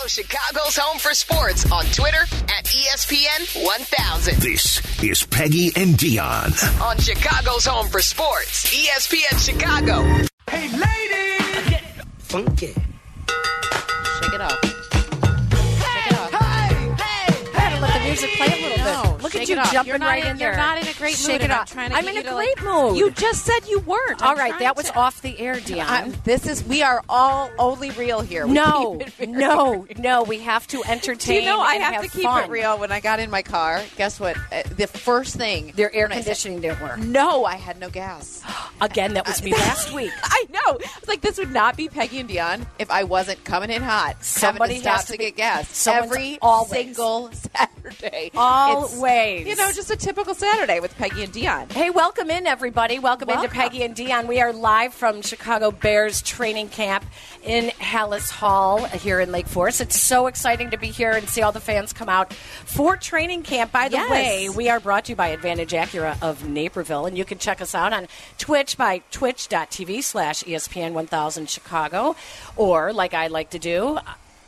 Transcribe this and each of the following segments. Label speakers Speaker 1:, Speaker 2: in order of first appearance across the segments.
Speaker 1: Follow Chicago's Home for Sports on Twitter at ESPN 1000.
Speaker 2: This is Peggy and Dionne.
Speaker 1: On Chicago's Home for Sports, ESPN Chicago.
Speaker 3: Hey, ladies!
Speaker 4: Funky.
Speaker 5: Shake it off. Shake it off.
Speaker 6: Hey, hey, Gotta let the music play a little
Speaker 5: No,
Speaker 6: bit. Look at you
Speaker 5: it off.
Speaker 6: jumping right
Speaker 5: in-
Speaker 6: in there.
Speaker 5: you're not in a great mood,
Speaker 6: Shake it
Speaker 5: and I'm trying to
Speaker 6: I'm in
Speaker 5: you
Speaker 6: a
Speaker 5: to,
Speaker 6: great
Speaker 5: like-
Speaker 6: mood.
Speaker 5: You just said you weren't.
Speaker 6: All
Speaker 5: I'm
Speaker 6: right, that was
Speaker 5: to-
Speaker 6: off the air, Dionne.
Speaker 5: I- this is we are all only real here. We
Speaker 6: no,
Speaker 5: keep it
Speaker 6: no, no. We have to entertain.
Speaker 5: Do you know I
Speaker 6: and
Speaker 5: have, to keep
Speaker 6: fun.
Speaker 5: it real? When I got in my car, guess what? Uh, the first thing
Speaker 6: Their air
Speaker 5: when said-
Speaker 6: conditioning didn't work.
Speaker 5: No, I had no gas.
Speaker 6: Again, that was me last week.
Speaker 5: I know. I was like, this would not be Peggy and Dionne if I wasn't coming in hot.
Speaker 6: Somebody
Speaker 5: having to stop
Speaker 6: has
Speaker 5: to,
Speaker 6: to
Speaker 5: get gas every
Speaker 6: always.
Speaker 5: single Saturday. It's, You know, just a typical Saturday with Peggy and Dionne.
Speaker 6: Hey, welcome in, everybody. Welcome, into
Speaker 5: Welcome.
Speaker 6: Peggy and Dionne. We are live from Chicago Bears training camp in Halas Hall here in Lake Forest. It's so exciting to be here and see all the fans come out for training camp. By the
Speaker 5: Yes.
Speaker 6: way, we are brought to you by Advantage Acura of Naperville, and you can check us out on Twitch by twitch.tv slash ESPN 1000 Chicago, or like I like to do,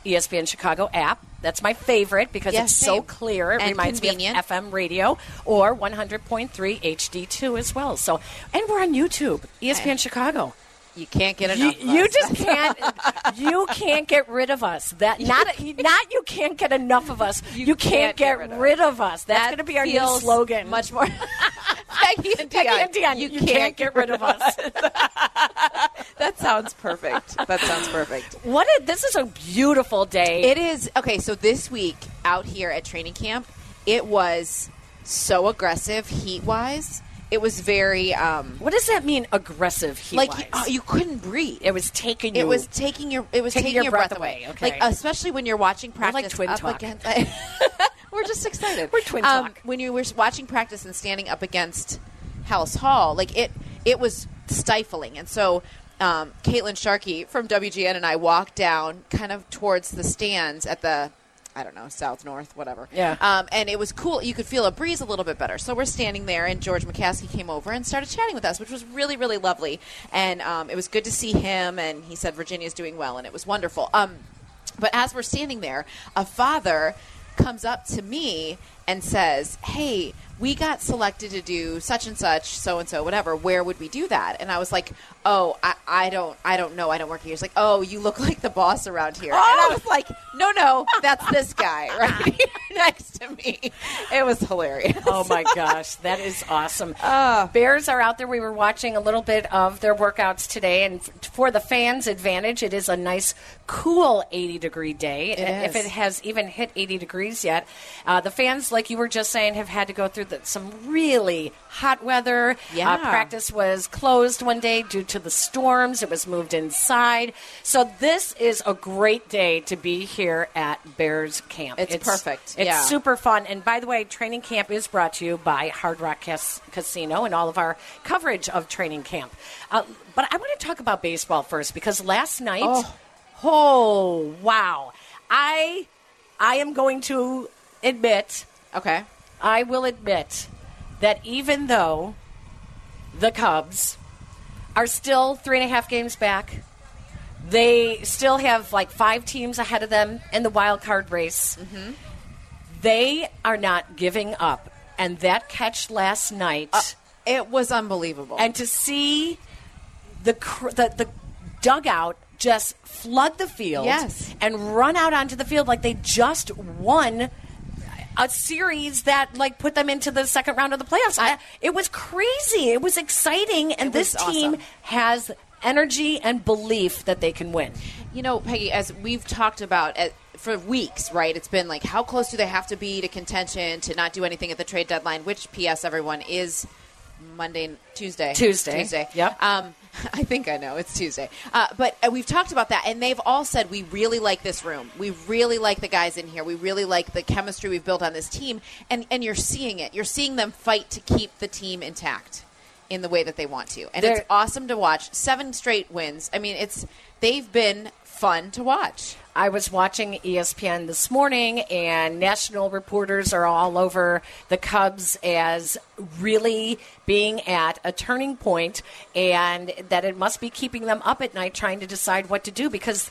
Speaker 6: ESPN Chicago app. That's my favorite because
Speaker 5: Yes,
Speaker 6: it's so
Speaker 5: same.
Speaker 6: clear. It
Speaker 5: And
Speaker 6: reminds
Speaker 5: convenient.
Speaker 6: me of FM radio or 100.3 HD2 as well. So, and we're on YouTube, ESPN Chicago.
Speaker 5: You can't get
Speaker 6: You,
Speaker 5: enough. of
Speaker 6: you just can't. You can't get rid of us. That not not you can't get enough of us. You, can't, get, rid, of us. That's
Speaker 5: That
Speaker 6: going to be our new slogan.
Speaker 5: Much more. Peggy and Dionne.
Speaker 6: Peggy and Dionne, you, can't, get rid of us.
Speaker 5: That sounds perfect. That sounds perfect.
Speaker 6: what? A, this is a beautiful day.
Speaker 5: It is okay. So this week out here at training camp, it was so aggressive heat wise. It was very um,
Speaker 6: what does that mean? Aggressive heat
Speaker 5: like you, oh, you couldn't breathe.
Speaker 6: it was taking you.
Speaker 5: It was taking your it was
Speaker 6: Taking
Speaker 5: taking,
Speaker 6: your breath away, okay.
Speaker 5: Like especially when you're watching
Speaker 6: We're like
Speaker 5: practice
Speaker 6: twin
Speaker 5: up
Speaker 6: talk.
Speaker 5: against. we're just excited.
Speaker 6: We're twin
Speaker 5: Um,
Speaker 6: talk.
Speaker 5: When you were watching practice and standing up against Halas Hall, like it it was stifling, and so. Um, Caitlin Sharkey from WGN and I walked down kind of towards the stands at the I don't know, south, north, whatever.
Speaker 6: Yeah.
Speaker 5: Um, and it was cool. You could feel a breeze a little bit better. So we're standing there, and George McCaskey came over and started chatting with us, which was really, really lovely. And um, it was good to see him. And he said Virginia's doing well, and it was wonderful. Um, but as we're standing there, a father comes up to me and says, "Hey, we got selected to do such and such, so and so, whatever. Where would we do that?" And I was like, "Oh, I, I don't, I don't know. I don't work here." He's like, "Oh, you look like the boss around here." And I was like, "No, no, that's this guy right here next to me." It was hilarious.
Speaker 6: Oh my gosh, that is awesome.
Speaker 5: Uh.
Speaker 6: Bears are out there. We were watching a little bit of their workouts today, and for the fans' advantage, it is a nice, cool 80 degree day. If
Speaker 5: is.
Speaker 6: it has even hit 80 degrees yet, uh, the fans, like you were just saying, have had to go through the, some really hot weather.
Speaker 5: Yeah.
Speaker 6: Uh, practice was closed one day due to the storms. It was moved inside. So this is a great day to be here at Bears camp.
Speaker 5: It's perfect.
Speaker 6: It's
Speaker 5: Yeah.
Speaker 6: super fun. And by the way, training camp is brought to you by Hard Rock Cas- Casino and all of our coverage of training camp. Uh, but I want to talk about baseball first because last night, oh, wow, I I am going to admit,
Speaker 5: Okay.
Speaker 6: I will admit that even though the Cubs are still three and a half games back. They still have like five teams ahead of them in the wild card race. Mm-hmm. They are not giving up. And that catch last night, uh,
Speaker 5: It was unbelievable.
Speaker 6: and to see the, cr- the the dugout just flood the field
Speaker 5: Yes.
Speaker 6: and run out onto the field like they just won a series that like put them into the second round of the playoffs. I, it was crazy. It was exciting, and
Speaker 5: It
Speaker 6: this team
Speaker 5: awesome.
Speaker 6: has energy and belief that they can win.
Speaker 5: You know, Peggy, as we've talked about uh for weeks, right? It's been like, how close do they have to be to contention to not do anything at the trade deadline? Which, P.S., everyone is Monday, Tuesday,
Speaker 6: Tuesday.
Speaker 5: Tuesday.
Speaker 6: Yep.
Speaker 5: Um, I think I know it's Tuesday, uh, but uh, we've talked about that, and they've all said we really like this room. We really like the guys in here. We really like the chemistry we've built on this team, and and you're seeing it. You're seeing them fight to keep the team intact in the way that they want to, and
Speaker 6: They're-
Speaker 5: it's awesome to watch. Seven straight wins. I mean, it's they've been fun to watch.
Speaker 6: I was watching ESPN this morning, and national reporters are all over the Cubs as really being at a turning point, and that it must be keeping them up at night trying to decide what to do because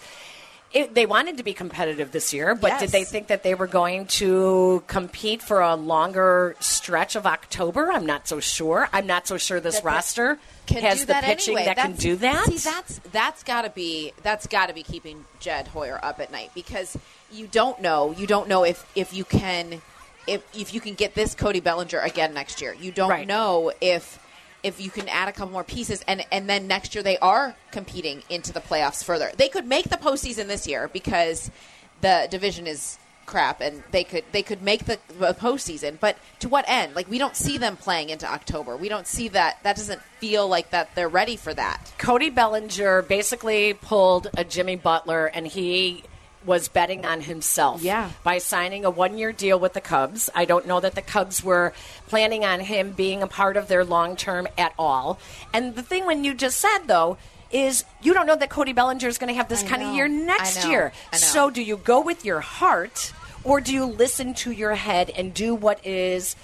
Speaker 6: it, they wanted to be competitive this year, but did they think that they were going to compete for a longer stretch of October? I'm not so sure. I'm not so sure this
Speaker 5: That
Speaker 6: roster
Speaker 5: can
Speaker 6: has
Speaker 5: do
Speaker 6: the
Speaker 5: that
Speaker 6: pitching
Speaker 5: anyway.
Speaker 6: that can do that.
Speaker 5: See, that's that's got to be that's got to be keeping Jed Hoyer up at night because you don't know you don't know if if you can if if you can get this Cody Bellinger again next year. You don't
Speaker 6: Right.
Speaker 5: know if if you can add a couple more pieces and and then next year they are competing into the playoffs further. They could make the postseason this year because the division is crap and they could they could make the, the postseason but to what end like we don't see them playing into october we don't see that that doesn't feel like that they're ready for that
Speaker 6: Cody Bellinger basically pulled a Jimmy Butler, and he was betting on himself
Speaker 5: Yeah.
Speaker 6: by signing a one year deal with the Cubs. I don't know that the Cubs were planning on him being a part of their long term at all. And the thing when you just said, though, is you don't know that Cody Bellinger is going to have this
Speaker 5: I
Speaker 6: kind
Speaker 5: know.
Speaker 6: of year next year. So do you go with your heart or do you listen to your head and do what is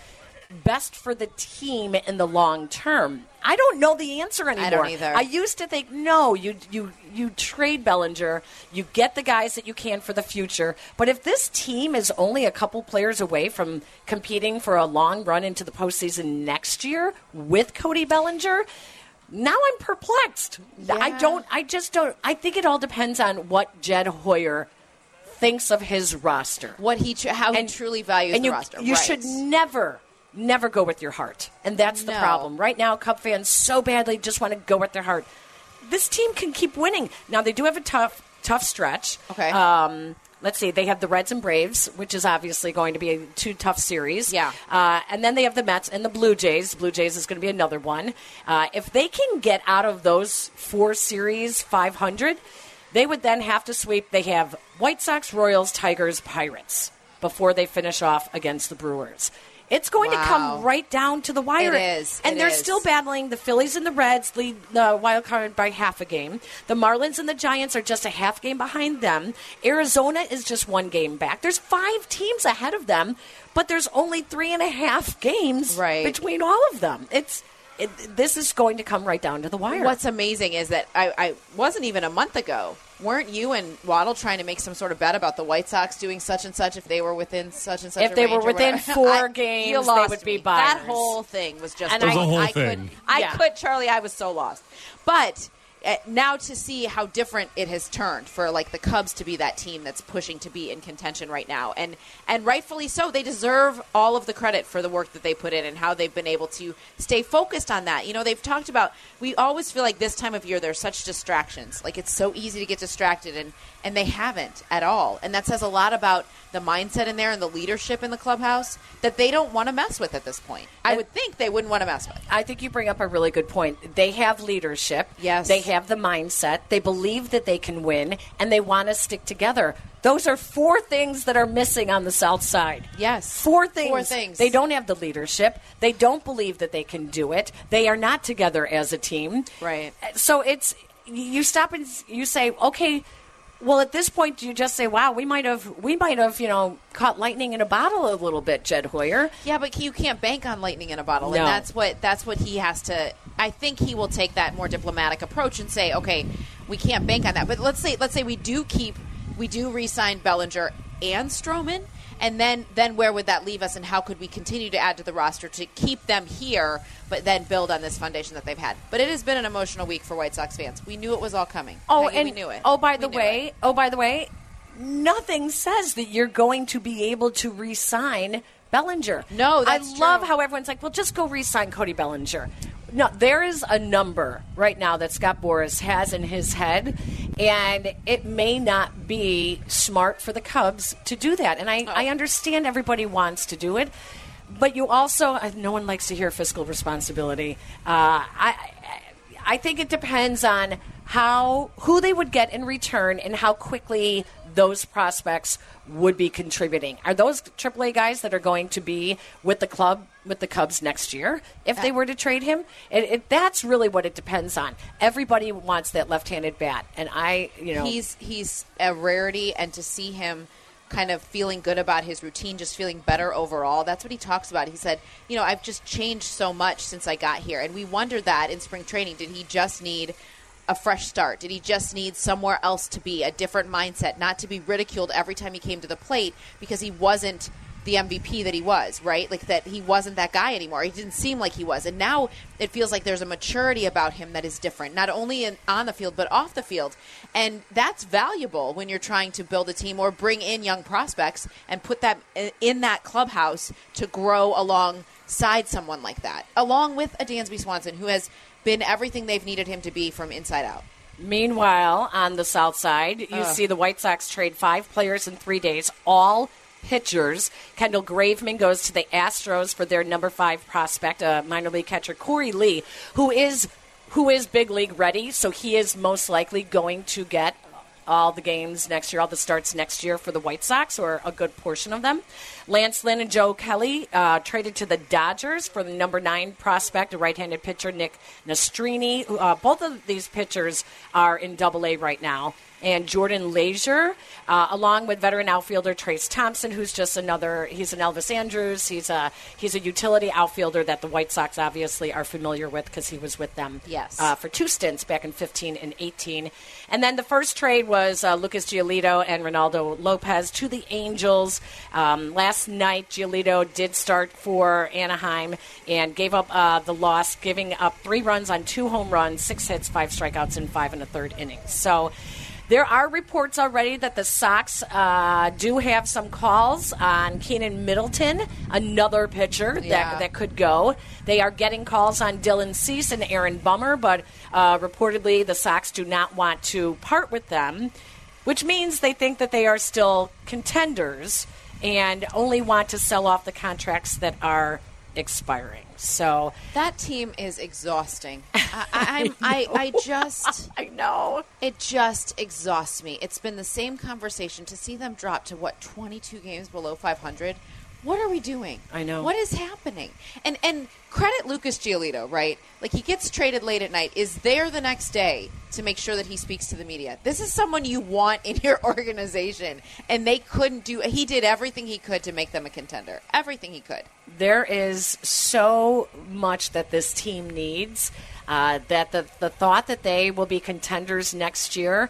Speaker 6: best for the team in the long term? I don't know the answer anymore.
Speaker 5: I don't either.
Speaker 6: I used to think no, you you you trade Bellinger, you get the guys that you can for the future. But if this team is only a couple players away from competing for a long run into the postseason next year with Cody Bellinger, now I'm perplexed. I don't. I just don't. I think it all depends on what Jed Hoyer thinks of his roster
Speaker 5: what he tr- how he truly values
Speaker 6: and
Speaker 5: the
Speaker 6: you,
Speaker 5: roster
Speaker 6: You
Speaker 5: Right.
Speaker 6: should never, never go with your heart, and that's the
Speaker 5: No.
Speaker 6: problem right now. Cub fans so badly just want to go with their heart. This team can keep winning. Now they do have a tough, tough stretch.
Speaker 5: Okay.
Speaker 6: Um, let's see. They have the Reds and Braves, which is obviously going to be a two tough series.
Speaker 5: Yeah.
Speaker 6: Uh, and then they have the Mets and the Blue Jays. Blue Jays is going to be another one. Uh, if they can get out of those four series 500, they would then have to sweep. They have White Sox, Royals, Tigers, Pirates before they finish off against the Brewers. It's going to come right down to the wire.
Speaker 5: It is.
Speaker 6: And
Speaker 5: It
Speaker 6: they're
Speaker 5: is.
Speaker 6: still battling. The Phillies and the Reds lead the wild card by half a game. The Marlins and the Giants are just a half game behind them. Arizona is just one game back. There's five teams ahead of them, but there's only three and a half games
Speaker 5: Right.
Speaker 6: between all of them. It's it, this is going to come right down to the wire.
Speaker 5: What's amazing is that I, I wasn't even a month ago. Weren't you and Waddle trying to make some sort of bet about the White Sox doing such and such if they were within such and such?
Speaker 6: If
Speaker 5: a
Speaker 6: they
Speaker 5: range
Speaker 6: were within four
Speaker 5: I-
Speaker 6: games,
Speaker 5: you
Speaker 6: they
Speaker 5: lost
Speaker 6: would be
Speaker 5: me. That whole thing was just.
Speaker 6: And
Speaker 4: It was
Speaker 6: I-
Speaker 4: a whole
Speaker 5: I
Speaker 4: thing.
Speaker 5: Could, I
Speaker 6: Yeah.
Speaker 5: could, Charlie. I was so lost, but. Uh, now to see how different it has turned for like the Cubs to be that team that's pushing to be in contention right now, and and rightfully so. They deserve all of the credit for the work that they put in and how they've been able to stay focused on that. You know, they've talked about. We always feel like this time of year there's such distractions. Like it's so easy to get distracted, and and they haven't at all. And that says a lot about the mindset in there and the leadership in the clubhouse that they don't want to mess with at this point. I
Speaker 6: And-
Speaker 5: would think they wouldn't want to mess with.
Speaker 6: I think you bring up a really good point. They have leadership.
Speaker 5: Yes.
Speaker 6: They have the mindset. They believe that they can win, and they want to stick together. Those are four things that are missing on the South Side.
Speaker 5: Yes.
Speaker 6: Four things.
Speaker 5: Four things.
Speaker 6: They don't have the leadership. They don't believe that they can do it. They are not together as a team.
Speaker 5: Right.
Speaker 6: So it's you stop and you say, okay. Well, at this point, you just say, "Wow, we might have, we might have, you know, caught lightning in a bottle a little bit, Jed Hoyer."
Speaker 5: Yeah, but you can't bank on lightning in a bottle,
Speaker 6: No.
Speaker 5: and that's what that's what he has to. I think he will take that more diplomatic approach and say, okay, we can't bank on that. But let's say let's say we do keep we do re-sign Bellinger and Stroman, and then then where would that leave us, and how could we continue to add to the roster to keep them here, but then build on this foundation that they've had? But it has been an emotional week for White Sox fans. We knew it was all coming.
Speaker 6: Oh,
Speaker 5: Peggy,
Speaker 6: and
Speaker 5: we knew it.
Speaker 6: oh, by
Speaker 5: We
Speaker 6: the way,
Speaker 5: it.
Speaker 6: oh, by the way, nothing says that you're going to be able to re-sign Bellinger.
Speaker 5: No, that's
Speaker 6: I love
Speaker 5: true.
Speaker 6: how everyone's like, "Well, just go re-sign Cody Bellinger." No, there is a number right now that Scott Boras has in his head, and it may not be smart for the Cubs to do that. And I,
Speaker 5: Oh.
Speaker 6: I understand everybody wants to do it, but you also uh, no one likes to hear fiscal responsibility. Uh, I, I think it depends on how who they would get in return and how quickly those prospects would be contributing. Are those AAA guys that are going to be with the club with the Cubs next year if they were to trade him? It, it, that's really what it depends on. Everybody wants that left-handed bat, and I, you know,
Speaker 5: he's he's a rarity, and to see him kind of feeling good about his routine, just feeling better overall. That's what he talks about. He said, "You know, I've just changed so much since I got here," and we wondered that in spring training. Did he just need a fresh start? Did he just need somewhere else to be, a different mindset, not to be ridiculed every time he came to the plate because he wasn't the MVP that he was, right? Like that he wasn't that guy anymore. He didn't seem like he was. And now it feels like there's a maturity about him that is different, not only in, on the field, but off the field. And that's valuable when you're trying to build a team or bring in young prospects and put them uh, in that clubhouse to grow alongside someone like that, along with a Dansby Swanson who has been everything they've needed him to be from inside out.
Speaker 6: Meanwhile, on the south side, you see the White Sox trade five players in three days, all pitchers. Kendall Graveman goes to the Astros for their number five prospect, uh, minor league catcher Korey Lee, who is who is big league ready. So he is most likely going to get all the games next year, all the starts next year for the White Sox, or a good portion of them. Lance Lynn and Joe Kelly uh, traded to the Dodgers for the number nine prospect, a right-handed pitcher, Nick Nastrini. Uh, both of these pitchers are in Double A right now and Jordan Leasure, uh, along with veteran outfielder Trayce Thompson, who's just another. He's an Elvis Andrus. He's a he's a utility outfielder that the White Sox obviously are familiar with because he was with them
Speaker 5: yes.
Speaker 6: Uh, for two stints back in 15 and 18. And then the first trade was uh, Lucas Giolito and Reynaldo Lopez to the Angels. Um, last night, Giolito did start for Anaheim and gave up uh, the loss, giving up three runs on two home runs, six hits, five strikeouts, in five and a third innings. So. There are reports already that the Sox uh, do have some calls on Keynan Middleton, another pitcher
Speaker 5: Yeah.
Speaker 6: that, that could go. They are getting calls on Dylan Cease and Aaron Bummer, but uh, reportedly the Sox do not want to part with them, which means they think that they are still contenders and only want to sell off the contracts that are expiring. So
Speaker 5: That team is exhausting. I, I, I'm, I, I just.
Speaker 6: I know.
Speaker 5: It just exhausts me. It's been the same conversation to see them drop to what 22 games below 500. What are we doing?
Speaker 6: I know.
Speaker 5: What is happening? And and credit Lucas Giolito, right? Like he gets traded late at night, is there the next day to make sure that he speaks to the media. This is someone you want in your organization, and they couldn't do. He did everything he could to make them a contender. Everything he could.
Speaker 6: there is so much that this team needs uh, that the, the thought that they will be contenders next year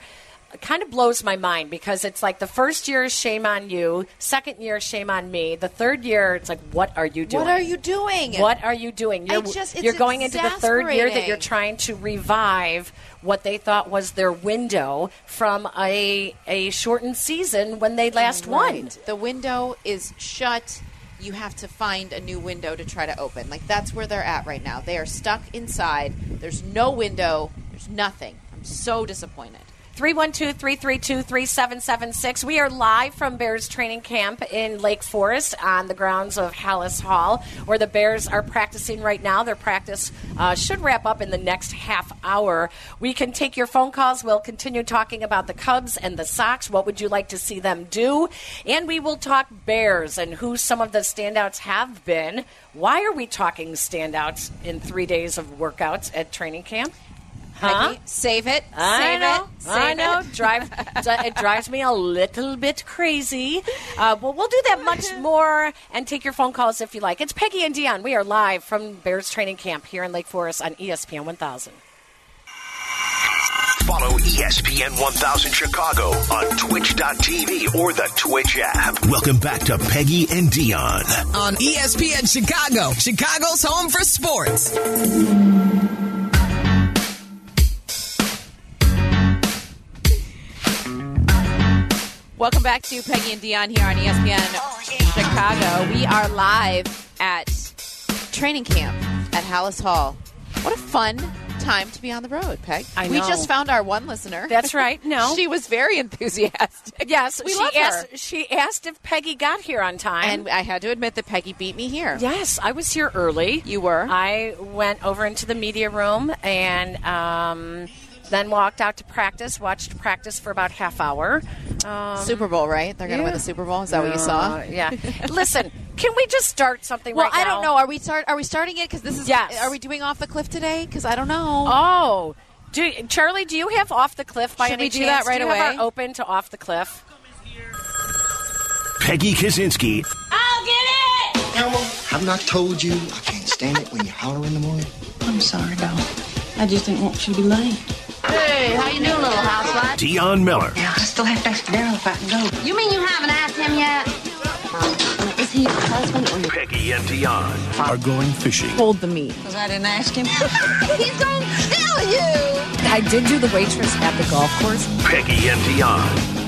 Speaker 6: kind of blows my mind because it's like the first year is shame on you, second year shame on me, the third year it's like what are you doing?
Speaker 5: What are you doing?
Speaker 6: What are you doing? You're,
Speaker 5: just- it's
Speaker 6: you're going into the third year that you're trying to revive what they thought was their window from a a shortened season when they last won.
Speaker 5: The window is shut. You have to find a new window to try to open. Like that's where they're at right now. They are stuck inside. There's no window. There's nothing. I'm so disappointed.
Speaker 6: 312-332-3776. We are live from Bears training camp in Lake Forest on the grounds of Halas Hall, where the Bears are practicing right now. Their practice uh, should wrap up in the next half hour. We can take your phone calls. We'll continue talking about the Cubs and the Sox. What would you like to see them do? And we will talk Bears and who some of the standouts have been. Why are we talking standouts in three days of workouts at training camp? Huh?
Speaker 5: Peggy, save it.
Speaker 6: I
Speaker 5: save
Speaker 6: know.
Speaker 5: it. Save
Speaker 6: I know.
Speaker 5: It.
Speaker 6: Drive. it drives me a little bit crazy. Uh, but we'll do that much more and take your phone calls if you like. It's Peggy and Dionne. We are live from Bears Training Camp here in Lake Forest on E ESPN 1000.
Speaker 2: Follow ESPN 1000 Chicago on twitch.tv or the Twitch app. Welcome back to Peggy and Dionne.
Speaker 4: on ESPN Chicago, Chicago's home for sports.
Speaker 5: Welcome back to Peggy and Dionne here on ESPN Chicago. We are live at training camp at Halas Hall. What a fun time to be on the road, Peg.
Speaker 6: I
Speaker 5: We
Speaker 6: know.
Speaker 5: just found our one listener.
Speaker 6: That's right. No.
Speaker 5: she was very enthusiastic.
Speaker 6: Yes,
Speaker 5: we
Speaker 6: she
Speaker 5: love her.
Speaker 6: asked. She asked if Peggy got here on time.
Speaker 5: And I had to admit that Peggy beat me here.
Speaker 6: yes, I was here early.
Speaker 5: You were?
Speaker 6: I went over into the media room and um, then walked out to practice. Watched practice for about half hour. Um,
Speaker 5: Super Bowl, right? They're going to
Speaker 6: yeah.
Speaker 5: win the Super Bowl. Is that what you saw?
Speaker 6: Uh, yeah. Listen, can we just start something
Speaker 5: Well,
Speaker 6: right
Speaker 5: I
Speaker 6: now?
Speaker 5: don't know. Are we start? Are we starting it? Because this is.
Speaker 6: Yes.
Speaker 5: Are we doing off the cliff today? Because I don't know.
Speaker 6: Oh, do, Charlie, do you have off the cliff by
Speaker 5: Should
Speaker 6: any
Speaker 5: we do
Speaker 6: chance?
Speaker 5: that right
Speaker 6: do you have
Speaker 5: away?
Speaker 6: our open to off the cliff?
Speaker 2: Peggy Kusinski
Speaker 6: I'll get it.
Speaker 7: I've not told you I can't stand it when you holler in the morning.
Speaker 8: I'm sorry, doll. I just didn't want you to be late.
Speaker 7: Hey, how you doing, little housewife?
Speaker 2: Dionne Miller,
Speaker 7: Yeah, I still have to ask Daryl if I can go. You mean you haven't asked him yet? Um, is he your husband or your...
Speaker 2: Peggy and Dionne are going fishing.
Speaker 5: Hold the meat.
Speaker 7: Because I didn't ask him. He's gonna kill you!
Speaker 6: I did do the waitress at the golf course.
Speaker 2: Peggy and Dionne.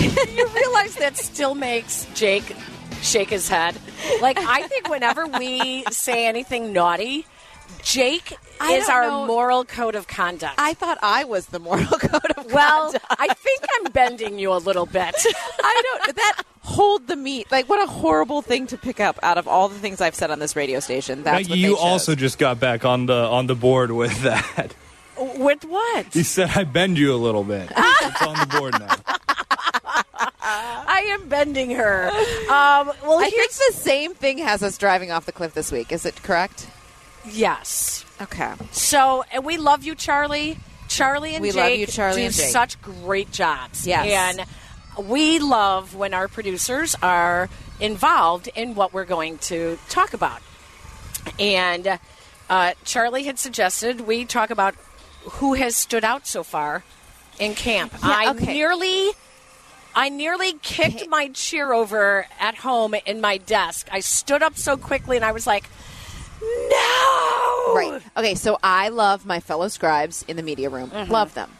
Speaker 6: you realize that still makes Jake shake his head. Like I think whenever we say anything naughty, Jake
Speaker 5: I
Speaker 6: is our
Speaker 5: know.
Speaker 6: moral code of conduct.
Speaker 5: I thought I was the moral code of
Speaker 6: well,
Speaker 5: conduct.
Speaker 6: I think I'm bending you a little bit.
Speaker 5: I don't. That hold the meat. Like what a horrible thing to pick up out of all the things I've said on this radio station. That's
Speaker 8: Maggie,
Speaker 5: what
Speaker 8: you also just got back on the on the board with that.
Speaker 6: With what?
Speaker 8: You said I bend you a little bit. it's on the board now.
Speaker 6: I am bending her. Um, well,
Speaker 5: I think
Speaker 6: here's
Speaker 5: the same thing has us driving off the cliff this week. Is it correct?
Speaker 6: Yes.
Speaker 5: Okay.
Speaker 6: So, and we love you, Charlie. Charlie and
Speaker 5: We
Speaker 6: Jake
Speaker 5: love you, Charlie
Speaker 6: do
Speaker 5: and Jake.
Speaker 6: such great jobs.
Speaker 5: Yes.
Speaker 6: And we love when our producers are involved in what we're going to talk about. And uh, Charlie had suggested we talk about who has stood out so far in camp.
Speaker 5: Yeah,
Speaker 6: I nearly I nearly kicked my chair over at home in my desk. I stood up so quickly and I was like, "No!"
Speaker 5: Right. Okay. So I love my fellow scribes in the media room. Love them.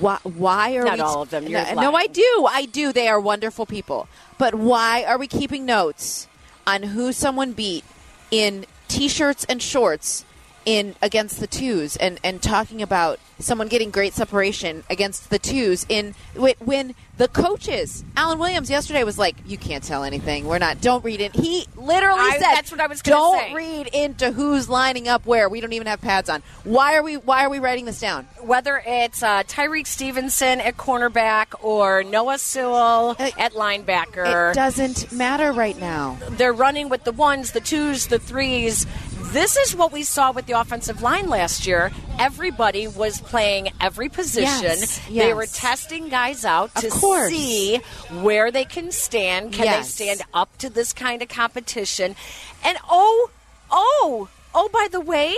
Speaker 5: Why, why are
Speaker 6: Mm-hmm. Not
Speaker 5: we?
Speaker 6: all of them.
Speaker 5: No, no, I do. I do. They are wonderful people. But why are we keeping notes on who someone beat in t-shirts and shorts in against the twos and and talking about someone getting great separation against the twos in when, the coaches Alan Williams yesterday was like you can't tell anything we're not don't read it he literally
Speaker 6: I-
Speaker 5: said
Speaker 6: that's what I was
Speaker 5: don't
Speaker 6: say.
Speaker 5: read into who's lining up where we don't even have pads on why are we why are we writing this down
Speaker 6: whether it's uh, Tyrique Stevenson at cornerback or Noah Sewell at linebacker.
Speaker 5: it doesn't matter right now
Speaker 6: They're running with the ones, the twos, the threes. This is what we saw with the offensive line last year. Everybody was playing every position.
Speaker 5: Yes,
Speaker 6: They were testing guys out to see where they can stand. Can
Speaker 5: Yes.
Speaker 6: they stand up to this kind of competition? And oh, oh, oh, by the way,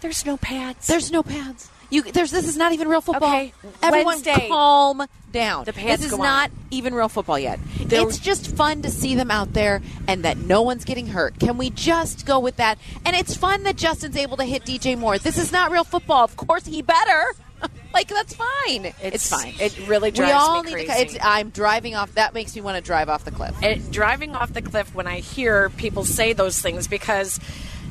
Speaker 6: there's no pads.
Speaker 5: There's no pads. You there's this is not even real football.
Speaker 6: Okay,
Speaker 5: Everyone
Speaker 6: Wednesday.
Speaker 5: calm down.
Speaker 6: The pads
Speaker 5: this is
Speaker 6: go on.
Speaker 5: not even real football yet.
Speaker 6: There-
Speaker 5: it's just fun to see them out there and that no one's getting hurt. Can we just go with that? And it's fun that Justin's able to hit DJ Moore. This is not real football. Of course he better. like that's fine. It's, fine.
Speaker 6: It really drives we
Speaker 5: all
Speaker 6: me
Speaker 5: need
Speaker 6: crazy.
Speaker 5: to. It's, I'm driving off. That makes me want to drive off the cliff.
Speaker 6: it, driving off the cliff when I hear people say those things because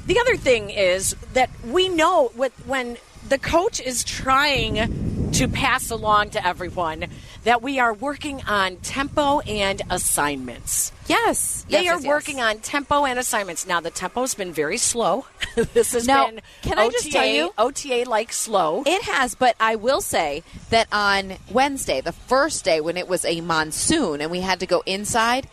Speaker 6: the other thing is that we know what, when the coach is trying to pass along to everyone that we are working on tempo and assignments.
Speaker 5: Yes,
Speaker 6: They
Speaker 5: Yes,
Speaker 6: are
Speaker 5: yes, yes.
Speaker 6: working on tempo and assignments. Now the tempo's been very slow. this has
Speaker 5: Now,
Speaker 6: been
Speaker 5: can I
Speaker 6: OTA,
Speaker 5: just tell you-
Speaker 6: OTA like slow.
Speaker 5: It has, but I will say that on Wednesday, the first day when it was a monsoon and we had to go inside,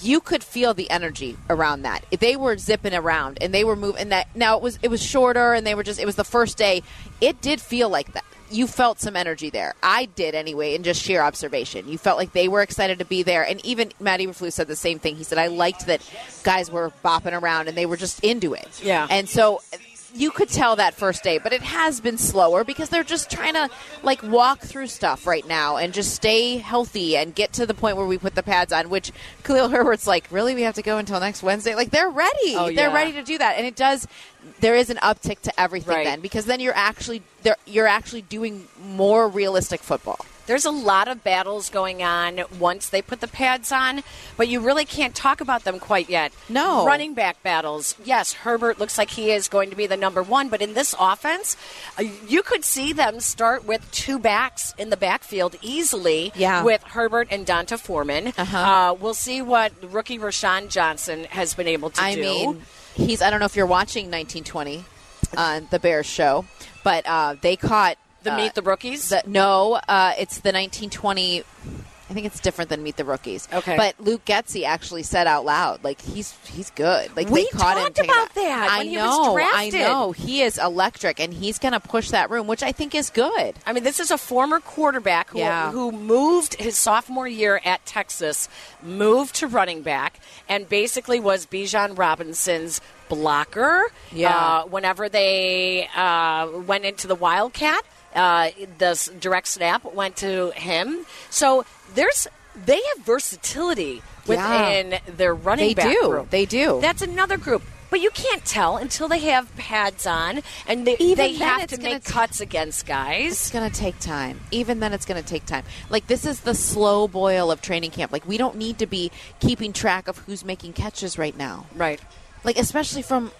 Speaker 5: you could feel the energy around that. They were zipping around and they were moving. That now it was it was shorter and they were just it was the first day. It did feel like that. You felt some energy there. I did anyway, in just sheer observation. You felt like they were excited to be there, and even Matty Eberflus said the same thing. He said, "I liked that guys were bopping around and they were just into it."
Speaker 6: Yeah.
Speaker 5: and so you could tell that first day, but it has been slower because they're just trying to like walk through stuff right now and just stay healthy and get to the point where we put the pads on. Which Khalil Herbert's like, really, we have to go until next Wednesday? Like they're ready,
Speaker 6: Oh,
Speaker 5: they're ready to do that, and it does. There is an uptick to everything
Speaker 6: Right.
Speaker 5: then because then you're actually. You're actually doing more realistic football.
Speaker 6: There's a lot of battles going on once they put the pads on, but you really can't talk about them quite yet.
Speaker 5: No.
Speaker 6: Running back battles. Yes, Herbert looks like he is going to be the number one, but in this offense, uh, you could see them start with two backs in the backfield easily
Speaker 5: Yeah.
Speaker 6: with Herbert and D'Onta Foreman.
Speaker 5: Uh-huh.
Speaker 6: Uh, we'll see what rookie Roschon Johnson has been able to
Speaker 5: I
Speaker 6: do.
Speaker 5: mean, he's. I don't know if you're watching 1920 on the Bears show, but uh, they caught
Speaker 6: the
Speaker 5: uh,
Speaker 6: Meet the Rookies.
Speaker 5: The, no, uh, it's the 1920. I think it's different than Meet the Rookies.
Speaker 6: Okay.
Speaker 5: But Luke Getsy actually said out loud, like he's he's good. Like
Speaker 6: We
Speaker 5: they caught him
Speaker 6: talked about that
Speaker 5: I
Speaker 6: when he was
Speaker 5: know.
Speaker 6: drafted.
Speaker 5: I know. He is electric, and he's going to push that room, which I think is good.
Speaker 6: I mean, this is a former quarterback who,
Speaker 5: Yeah.
Speaker 6: who moved his sophomore year at Texas, moved to running back, and basically was Bijan Robinson's blocker.
Speaker 5: Yeah.
Speaker 6: Uh, whenever they uh, went into the Wildcat, uh, the direct snap went to him. So there's they have versatility
Speaker 5: Yeah.
Speaker 6: within their running
Speaker 5: They
Speaker 6: back
Speaker 5: do.
Speaker 6: group.
Speaker 5: They do.
Speaker 6: That's another group. But you can't tell until they have pads on and they,
Speaker 5: Even
Speaker 6: they
Speaker 5: then,
Speaker 6: have to make
Speaker 5: t-
Speaker 6: cuts against guys.
Speaker 5: It's going to take time. Even then, it's going to take time. Like, this is the slow boil of training camp. Like, we don't need to be keeping track of who's making catches right now.
Speaker 6: Right.
Speaker 5: Like, especially from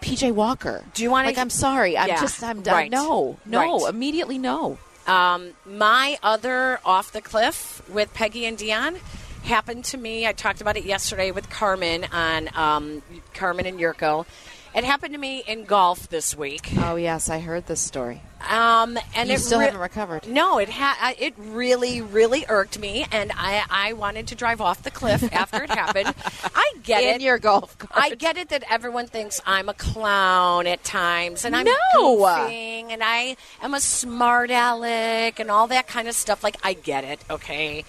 Speaker 5: PJ Walker.
Speaker 6: Do you wanna-
Speaker 5: Like, I'm sorry. I'm
Speaker 6: Yeah,
Speaker 5: just, I'm done.
Speaker 6: right.
Speaker 5: No, no,
Speaker 6: Right.
Speaker 5: immediately no.
Speaker 6: Um, my other off the cliff with Peggy and Dionne happened to me. I talked about it yesterday with Carmen on um, Carmen and Jurko. It happened to me in golf this week.
Speaker 5: Oh, yes, I heard this story.
Speaker 6: Um, and
Speaker 5: You
Speaker 6: it
Speaker 5: still
Speaker 6: re-
Speaker 5: haven't recovered.
Speaker 6: No, it ha- it really, really irked me, and I, I wanted to drive off the cliff after it happened. I get
Speaker 5: In
Speaker 6: it.
Speaker 5: your golf cart.
Speaker 6: I get it that everyone thinks I'm a clown at times, and I'm
Speaker 5: No.
Speaker 6: goofing, and I am a smart aleck, and all that kind of stuff. Like I get it, okay,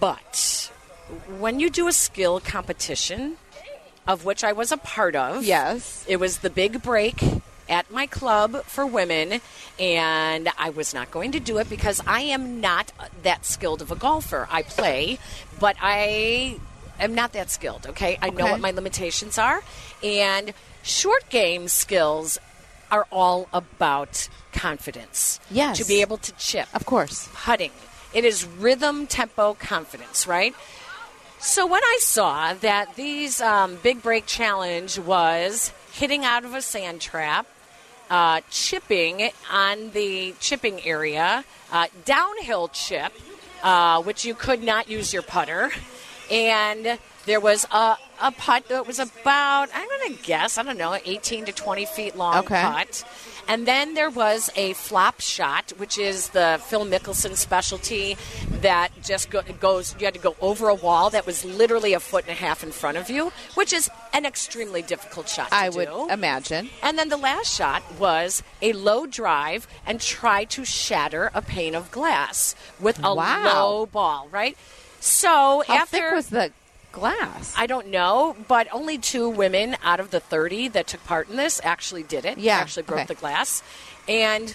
Speaker 6: but when you do a skill competition, of which I was a part of,
Speaker 5: Yes.
Speaker 6: it was the big break at my club for women, and I was not going to do it because I am not that skilled of a golfer. I play, but I am not that skilled, okay? I know what my limitations are, and short game skills are all about confidence.
Speaker 5: Yes.
Speaker 6: To be able to chip.
Speaker 5: Of course.
Speaker 6: Putting. It is rhythm, tempo, confidence, right? So when I saw that these um, big break challenge was hitting out of a sand trap, uh, chipping on the chipping area, uh, downhill chip, uh, which you could not use your putter, and there was a, a putt that was about I'm going to guess I don't know 18 to 20 feet long
Speaker 5: Okay.
Speaker 6: putt. And then there was a flop shot, which is the Phil Mickelson specialty that just go, goes, you had to go over a wall that was literally a foot and a half in front of you, which is an extremely difficult shot to
Speaker 5: I would
Speaker 6: do.
Speaker 5: imagine.
Speaker 6: And then the last shot was a low drive and try to shatter a pane of glass with a
Speaker 5: Wow.
Speaker 6: low ball, right? So
Speaker 5: How
Speaker 6: after
Speaker 5: thick was the glass?
Speaker 6: I don't know, but only two women out of the 30 that took part in this actually did it.
Speaker 5: Yeah,
Speaker 6: Actually broke
Speaker 5: okay.
Speaker 6: the glass. And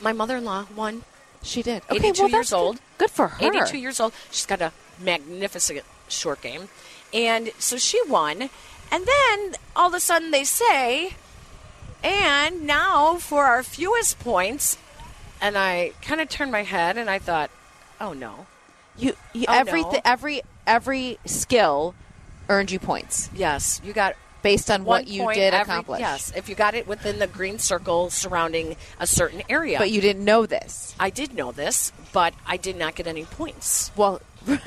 Speaker 6: my mother in law won.
Speaker 5: she did.
Speaker 6: 82
Speaker 5: okay, well,
Speaker 6: years old.
Speaker 5: Good for her.
Speaker 6: 82 years old. She's got a magnificent short game. And so she won. And then all of a sudden they say, and now for our fewest points. And I kind of turned my head and I thought, oh no.
Speaker 5: You, you
Speaker 6: Oh,
Speaker 5: every
Speaker 6: no.
Speaker 5: every every skill earned you points
Speaker 6: Yes, you got
Speaker 5: based on what you did
Speaker 6: every-
Speaker 5: accomplish.
Speaker 6: Yes, if you got it within the green circle surrounding a certain area.
Speaker 5: but you didn't know this.
Speaker 6: I did know this, but I did not get any points.
Speaker 5: Well,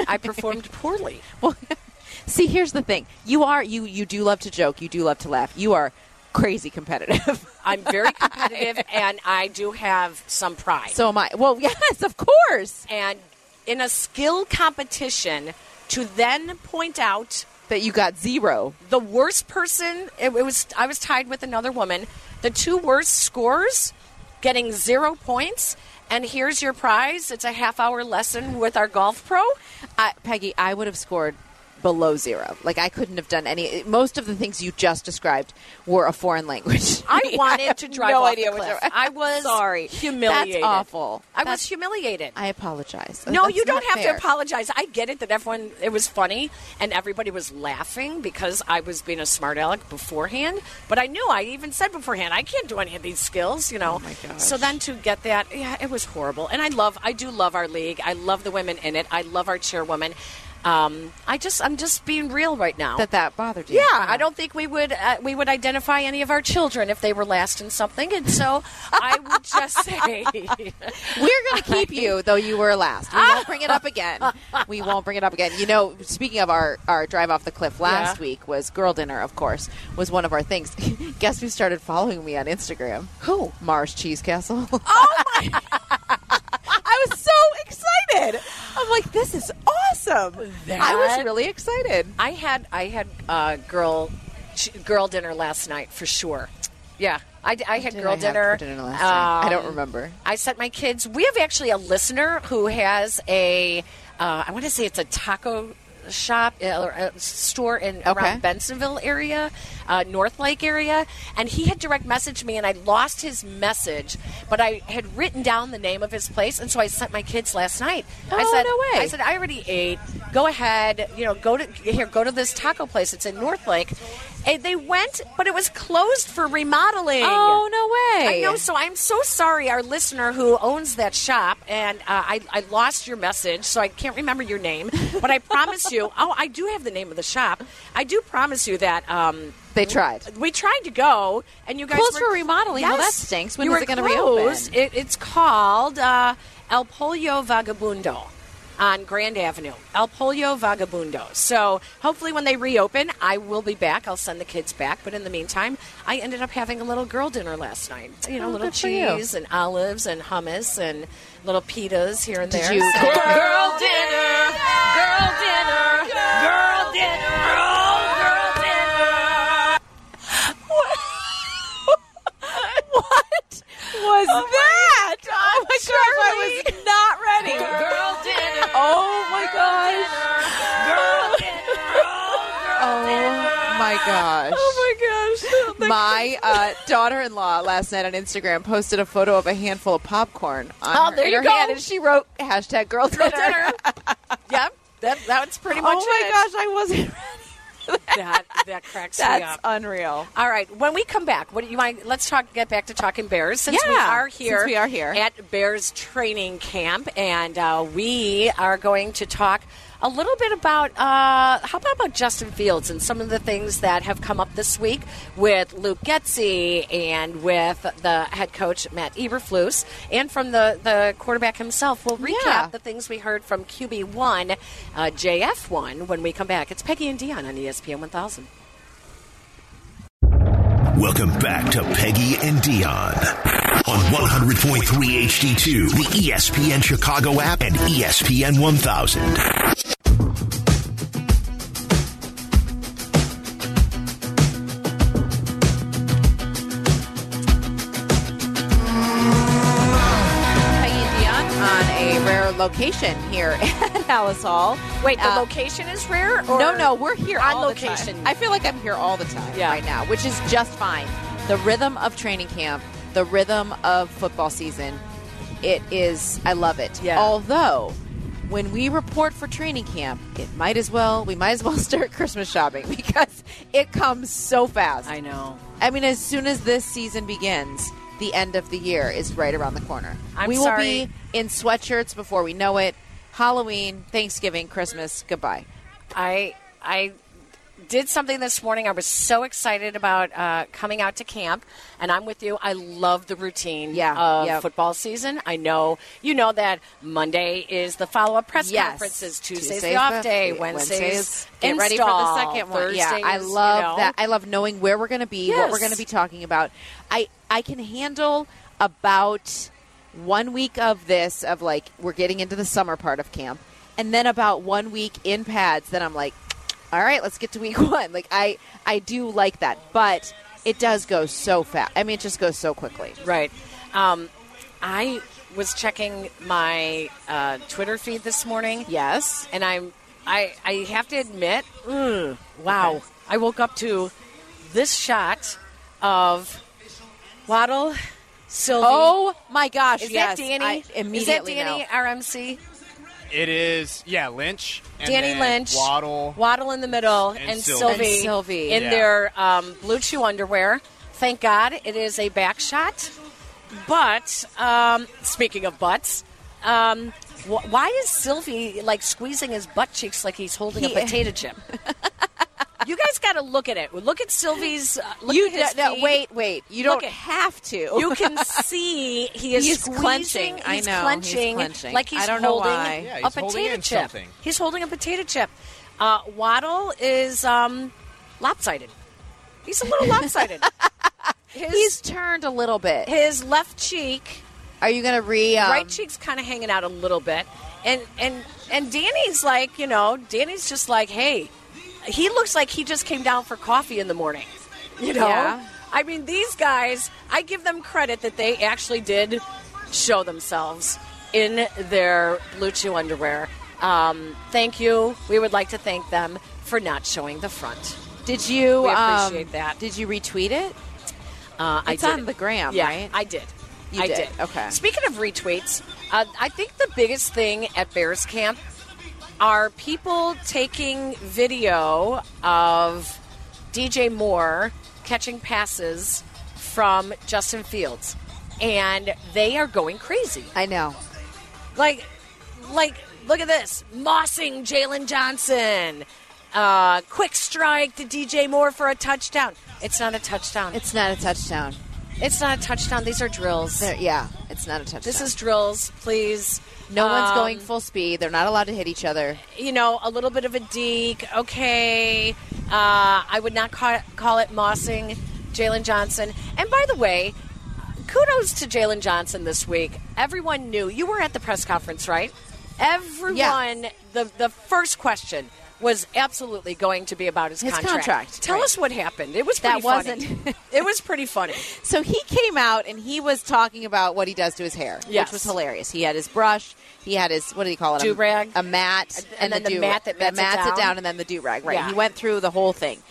Speaker 6: I performed poorly.
Speaker 5: well, see, here's the thing: you are you you do love to joke, you do love to laugh, you are crazy competitive.
Speaker 6: I'm very competitive, and I do have some pride.
Speaker 5: so am I. Well, yes, of course.
Speaker 6: and in a skill competition, to then point out
Speaker 5: That you got zero.
Speaker 6: the worst person, it, it was I was tied with another woman. The two worst scores, getting zero points. And here's your prize. It's a half hour lesson with our golf pro.
Speaker 5: I, Peggy, I would have scored below zero. Like I couldn't have done any. Most of the things you just described were a foreign language.
Speaker 6: I wanted
Speaker 5: have
Speaker 6: to drive
Speaker 5: no
Speaker 6: off
Speaker 5: idea
Speaker 6: the cliff. I was
Speaker 5: sorry.
Speaker 6: humiliated.
Speaker 5: That's awful.
Speaker 6: I was humiliated.
Speaker 5: I apologize.
Speaker 6: no,
Speaker 5: That's
Speaker 6: you don't have
Speaker 5: fair.
Speaker 6: to apologize. I get it that everyone it was funny and everybody was laughing because I was being a smart aleck beforehand. But I knew I even said beforehand I can't do any of these skills. You know.
Speaker 5: Oh.
Speaker 6: So then to get that, yeah, it was horrible. And I love, I do love our league. I love the women in it. I love our chairwoman. Um, I just, I'm just being real right now.
Speaker 5: that that bothered you.
Speaker 6: Yeah, I don't think we would uh, we would identify any of our children if they were last in something, and so I would just say,
Speaker 5: We're going to keep you, though you were last. We won't bring it up again. We won't bring it up again. You know, speaking of our, our drive off the cliff last
Speaker 6: Yeah.
Speaker 5: week was girl dinner, of course, was one of our things. Guess who started following me on Instagram?
Speaker 6: Who?
Speaker 5: Mars Cheese Castle.
Speaker 6: oh my,
Speaker 5: I was so excited. I'm like, this is awesome. I was really excited.
Speaker 6: I had I had uh, girl girl dinner last night for sure. Yeah, I, I had girl
Speaker 5: I
Speaker 6: dinner.
Speaker 5: dinner last night? I don't
Speaker 6: Um,
Speaker 5: remember.
Speaker 6: I sent my kids. We have actually a listener who has a. Uh, I want to say it's a taco shop uh, or a store in
Speaker 5: Okay.
Speaker 6: around Bensenville area, uh, North Lake area, and he had direct messaged me, and I lost his message, but I had written down the name of his place, and so I sent my kids last night. I
Speaker 5: Oh,
Speaker 6: said,
Speaker 5: no way.
Speaker 6: I said I already ate. Go ahead, you know, go to here, go to this taco place. It's in North Lake. And they went, but it was closed for remodeling.
Speaker 5: Oh, no way.
Speaker 6: I know. So I'm so sorry, our listener who owns that shop, and uh, I, I lost your message, so I can't remember your name. But I promise you, oh, I do have the name of the shop. I do promise you that um,
Speaker 5: They tried.
Speaker 6: we tried to go, and you guys
Speaker 5: Closed
Speaker 6: were,
Speaker 5: for remodeling? Well, that stinks. When
Speaker 6: you
Speaker 5: is
Speaker 6: were
Speaker 5: it gonna reopen?
Speaker 6: It, it's called uh, El Pollo Vagabundo on Grand Avenue. El Pollo Vagabundo. So hopefully, when they reopen, I will be back. I'll send the kids back. But in the meantime, I ended up having a little girl dinner last night. You know,
Speaker 5: Oh,
Speaker 6: little
Speaker 5: good for you.
Speaker 6: cheese and olives and hummus and little pitas here and
Speaker 5: Did
Speaker 6: there.
Speaker 5: you-
Speaker 6: So- girl dinner, girl dinner, girl dinner, oh, girl
Speaker 5: What was that? Oh my gosh, I was not ready.
Speaker 6: Girl dinner.
Speaker 5: Oh my gosh.
Speaker 6: Girl dinner.
Speaker 5: Oh my gosh.
Speaker 6: Oh my gosh.
Speaker 5: My uh, daughter-in-law last night on Instagram posted a photo of a handful of popcorn on
Speaker 6: Oh,
Speaker 5: her,
Speaker 6: there
Speaker 5: in
Speaker 6: you
Speaker 5: her
Speaker 6: go.
Speaker 5: hand, and she wrote hashtag girl dinner.
Speaker 6: dinner. yep. That that's pretty much it.
Speaker 5: oh my
Speaker 6: it.
Speaker 5: gosh, I wasn't ready.
Speaker 6: That that cracks me
Speaker 5: That's
Speaker 6: up.
Speaker 5: unreal.
Speaker 6: All right, when we come back, what do you mind? Let's talk. Get back to talking Bears since we are here.
Speaker 5: since we are here.
Speaker 6: at Bears training camp, and uh, we are going to talk a little bit about uh, how about about Justin Fields and some of the things that have come up this week with Luke Getsy and with the head coach Matt Eberflus, and from the the quarterback himself. We'll recap
Speaker 5: Yeah.
Speaker 6: the things we heard from QB one, uh, JF one when we come back. It's Peggy and Dionne on ESPN 1000.
Speaker 2: Welcome back to Peggy and Dionne on 100.3 HD2, the ESPN Chicago app, and ESPN 1000.
Speaker 5: Peggy Dionne on a rare location here at Halas Hall.
Speaker 6: Wait, the
Speaker 5: Uh,
Speaker 6: location is rare? Or
Speaker 5: No, no, we're here
Speaker 6: on
Speaker 5: all
Speaker 6: location.
Speaker 5: The time. I feel like I'm here all the time
Speaker 6: Yeah.
Speaker 5: right now, which is just fine. The rhythm of training camp, the rhythm of football season, it is. I love it.
Speaker 6: Yeah.
Speaker 5: Although, when we report for training camp, it might as well. We might as well start Christmas shopping because it comes so fast.
Speaker 6: I know.
Speaker 5: I mean, as soon as this season begins, the end of the year is right around the corner.
Speaker 6: I'm
Speaker 5: we will
Speaker 6: sorry.
Speaker 5: be in sweatshirts before we know it. Halloween, Thanksgiving, Christmas, goodbye.
Speaker 6: I I did something this morning. I was so excited about uh, coming out to camp, and I'm with you. I love the routine
Speaker 5: Yeah,
Speaker 6: of
Speaker 5: yep.
Speaker 6: football season. I know you know that Monday is the follow up press
Speaker 5: Yes.
Speaker 6: conferences, Tuesday's,
Speaker 5: Tuesday's
Speaker 6: the off day,
Speaker 5: Wednesdays,
Speaker 6: Wednesdays
Speaker 5: get ready for the second one. Yeah, I love
Speaker 6: you know.
Speaker 5: that. I love knowing where we're going to be, what we're going to be talking about. I I can handle about one week of this of like we're getting into the summer part of camp, and then about one week in pads. Then I'm like, all right, let's get to week one. Like I I do like that, but it does go so fast. I mean, it just goes so quickly.
Speaker 6: Right. Um, I was checking my uh, Twitter feed this morning.
Speaker 5: Yes.
Speaker 6: and I'm I I have to admit, mm, wow, I woke up to this shot of Waddle, Silvy.
Speaker 5: Oh my gosh!
Speaker 6: is
Speaker 5: yes,
Speaker 6: that Danny?
Speaker 5: I
Speaker 6: is that
Speaker 5: immediately
Speaker 6: Danny
Speaker 5: know.
Speaker 6: RMC?
Speaker 9: It is, yeah, Lynch. And
Speaker 6: Danny Lynch,
Speaker 9: Waddle.
Speaker 6: Waddle in the middle, and,
Speaker 9: And
Speaker 6: Silvy,
Speaker 9: Silvy.
Speaker 5: And Silvy.
Speaker 6: in
Speaker 9: Yeah.
Speaker 6: their um, BlueChew underwear. Thank God it is a back shot. But um, speaking of butts, um, wh- why is Silvy like squeezing his butt cheeks like he's holding
Speaker 5: He-
Speaker 6: a potato chip? you guys got to look at it. Look at Silvy's. Uh, look
Speaker 5: You
Speaker 6: at his
Speaker 5: d- no, wait, wait. You
Speaker 6: Look
Speaker 5: don't
Speaker 6: at-
Speaker 5: have to.
Speaker 6: You can see he is
Speaker 5: He's
Speaker 6: squeezing.
Speaker 5: clenching. I
Speaker 6: He's
Speaker 5: know, he's
Speaker 6: clenching,
Speaker 5: clenching.
Speaker 6: like he's
Speaker 5: I don't know
Speaker 6: holding
Speaker 5: why.
Speaker 9: Yeah,
Speaker 6: a
Speaker 9: he's holding
Speaker 6: potato
Speaker 9: in
Speaker 6: chip.
Speaker 9: something.
Speaker 6: He's holding a potato chip. Uh, Waddle is um, lopsided. He's a little lopsided. His,
Speaker 5: He's turned a little bit.
Speaker 6: his left cheek
Speaker 5: Are you going to re? Um,
Speaker 6: right cheek's kind of hanging out a little bit, and and and Danny's like, you know, Danny's just like, hey, he looks like he just came down for coffee in the morning. You know,
Speaker 5: Yeah.
Speaker 6: I mean, these guys, I give them credit that they actually did show themselves in their BlueChew underwear. Um, thank you. We would like to thank them for not showing the front.
Speaker 5: Did you?
Speaker 6: We
Speaker 5: um,
Speaker 6: appreciate that.
Speaker 5: Did you retweet it?
Speaker 6: Uh,
Speaker 5: It's on the gram,
Speaker 6: yeah,
Speaker 5: right?
Speaker 6: I did.
Speaker 5: You
Speaker 6: I
Speaker 5: did.
Speaker 6: did.
Speaker 5: Okay.
Speaker 6: Speaking of retweets, uh, I think the biggest thing at Bears Camp are people taking video of DJ Moore catching passes from Justin Fields, and they are going crazy.
Speaker 5: I know.
Speaker 6: Like, like, look at this: mossing Jaylon Johnson, uh, quick strike to DJ Moore for a touchdown. It's not a touchdown.
Speaker 5: It's not a touchdown.
Speaker 6: It's not a touchdown. These are drills.
Speaker 5: There- yeah, it's not a touchdown.
Speaker 6: This is drills, please.
Speaker 5: no one's
Speaker 6: Um,
Speaker 5: going full speed. They're not allowed to hit each other.
Speaker 6: You know, a little bit of a deke. Okay. Uh, I would not call, call it mossing Jaylon Johnson. And by the way, kudos to Jaylon Johnson this week. Everyone knew. You were at the press conference, right? Everyone, yeah. the, the first question was absolutely going to be about his,
Speaker 5: His
Speaker 6: contract.
Speaker 5: contract,
Speaker 6: Tell
Speaker 5: right.
Speaker 6: us what happened. It was
Speaker 5: That
Speaker 6: pretty funny.
Speaker 5: wasn't-
Speaker 6: it was pretty funny.
Speaker 5: So he came out and he was talking about what he does to his hair,
Speaker 6: Yes.
Speaker 5: which was hilarious. He had his brush, he had his what do you call it? A-
Speaker 6: Do-rag.
Speaker 5: a, mat,
Speaker 6: And then the
Speaker 5: do-
Speaker 6: mat that mats it
Speaker 5: mats
Speaker 6: down.
Speaker 5: it down, and then the do rag. Right.
Speaker 6: Yeah.
Speaker 5: He went through the whole thing.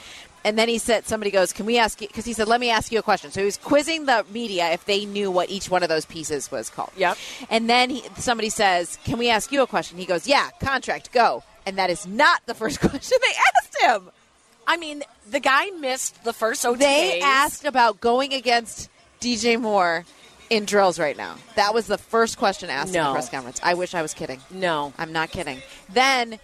Speaker 5: And then he said, somebody goes, Can we ask you? Because he said, Let me ask you a question. So he was quizzing the media if they knew what each one of those pieces was called.
Speaker 6: Yep.
Speaker 5: And then he, somebody says, Can we ask you a question? He goes, Yeah, contract, go. And that is not the first question they asked him.
Speaker 6: I mean, the guy missed the first OTAs.
Speaker 5: They asked about going against DJ Moore in drills right now. That was the first question asked in the press conference. I wish I was kidding.
Speaker 6: No.
Speaker 5: I'm not kidding. Then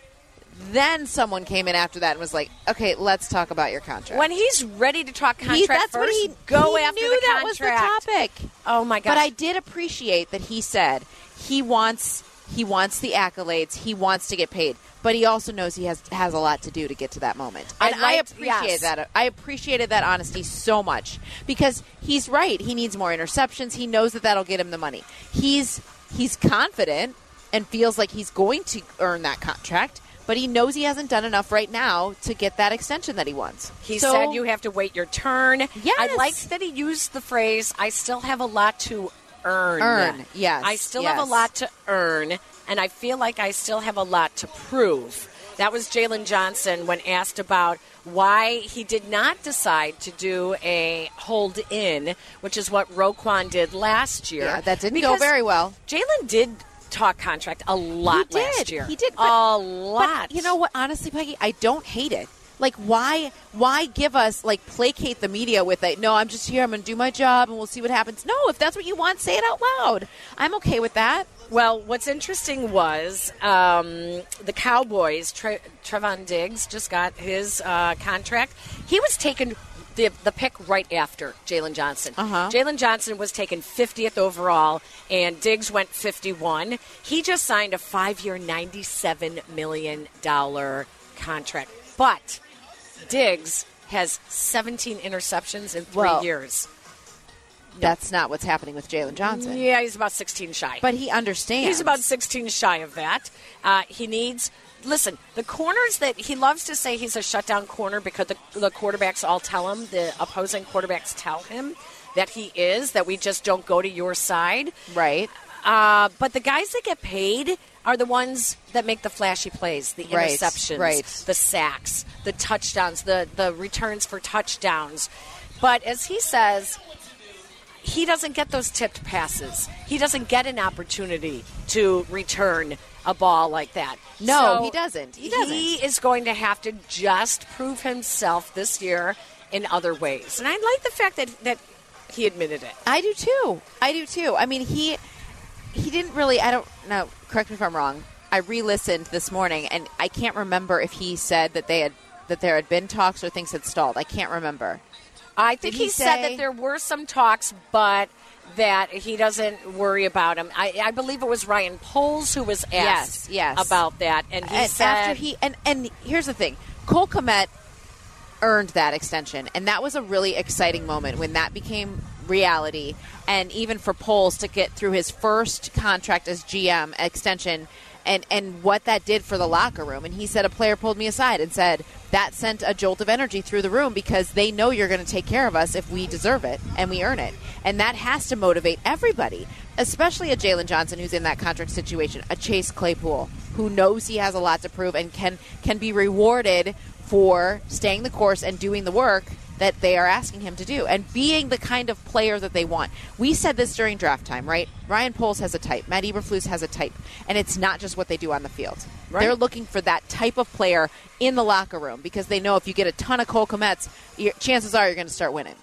Speaker 5: then someone came in after that and was like, "Okay, let's talk about your contract."
Speaker 6: When he's ready to talk contract
Speaker 5: He- that's
Speaker 6: first,
Speaker 5: what he
Speaker 6: go
Speaker 5: he
Speaker 6: after
Speaker 5: knew
Speaker 6: the
Speaker 5: that
Speaker 6: contract.
Speaker 5: was the topic.
Speaker 6: Oh my god!
Speaker 5: But I did appreciate that he said he wants he wants the accolades, he wants to get paid, but he also knows he has has a lot to do to get to that moment.
Speaker 6: I
Speaker 5: And I,
Speaker 6: liked-
Speaker 5: appreciate
Speaker 6: yes.
Speaker 5: that. I appreciated that honesty so much because he's right. He needs more interceptions. He knows that that'll get him the money. He's he's confident and feels like he's going to earn that contract. But he knows he hasn't done enough right now to get that extension that he wants.
Speaker 6: He
Speaker 5: So-
Speaker 6: said you have to wait your turn.
Speaker 5: Yes.
Speaker 6: I liked that he used the phrase, I still have a lot to earn.
Speaker 5: Earn, yes,
Speaker 6: I still have a lot to earn, and I feel like I still have a lot to prove. That was Jaylon Johnson when asked about why he did not decide to do a hold in, which is what Roquan did last year.
Speaker 5: Yeah, that didn't go
Speaker 6: Because
Speaker 5: very well.
Speaker 6: Jaylon did talk contract a lot
Speaker 5: he did.
Speaker 6: last year.
Speaker 5: He did
Speaker 6: a lot.
Speaker 5: But you know what? Honestly, Peggy, I don't hate it. Like, why? Why give us like placate the media with it? No, I'm just here. I'm going to do my job, and we'll see what happens. No, if that's what you want, say it out loud. I'm okay with that.
Speaker 6: Well, what's interesting was um, the Cowboys. Tre- Trevon Diggs just got his uh, contract. He was taken the, the pick right after Jaylon Johnson.
Speaker 5: Uh-huh.
Speaker 6: Jaylon Johnson was taken 50th overall, and Diggs went 51. He just signed a five-year, 97 million dollar contract, but Diggs has 17 interceptions in three
Speaker 5: Well,
Speaker 6: years.
Speaker 5: That's not what's happening with Jaylon Johnson.
Speaker 6: Yeah, he's about 16 shy.
Speaker 5: But he understands.
Speaker 6: He's about 16 shy of that. Uh, he needs. Listen, the corners that he loves to say he's a shutdown corner because the, the quarterbacks all tell him, the opposing quarterbacks tell him that he is, that we just don't go to your side.
Speaker 5: right.
Speaker 6: Uh, but the guys that get paid are the ones that make the flashy plays, the
Speaker 5: Right,
Speaker 6: interceptions,
Speaker 5: right.
Speaker 6: the sacks, the touchdowns, the, the returns for touchdowns. But as he says, he doesn't get those tipped passes. He doesn't get an opportunity to return a ball like that.
Speaker 5: No,
Speaker 6: So
Speaker 5: he doesn't. He doesn't.
Speaker 6: He is going to have to just prove himself this year in other ways. And I like the fact that, that he admitted it.
Speaker 5: I do too. I do too. I mean, he he didn't really. I don't know. Correct me if I'm wrong. I re-listened this morning, and I can't remember if he said that they had that there had been talks or things had stalled. I can't remember.
Speaker 6: I think
Speaker 5: Did he
Speaker 6: he, said that there were some talks, but that he doesn't worry about them. I, I believe it was Ryan Poles who was asked
Speaker 5: Yes, yes.
Speaker 6: about that, and he
Speaker 5: and
Speaker 6: said
Speaker 5: after he and and here's the thing, Cole Kmet earned that extension, and that was a really exciting moment when that became reality. And even for Poles to get through his first contract as GM extension and, and what that did for the locker room. And he said a player pulled me aside and said, that sent a jolt of energy through the room because they know you're going to take care of us if we deserve it and we earn it. And that has to motivate everybody, especially a Jaylon Johnson who's in that contract situation, a Chase Claypool who knows he has a lot to prove and can can be rewarded for staying the course and doing the work that they are asking him to do and being the kind of player that they want. We said this during draft time, right? Ryan Poles has a type, Matt Eberflus has a type, and it's not just what they do on the field.
Speaker 6: Right.
Speaker 5: They're looking for that type of player in the locker room because they know if you get a ton of Cole Kmets, your, chances are you're going to start winning.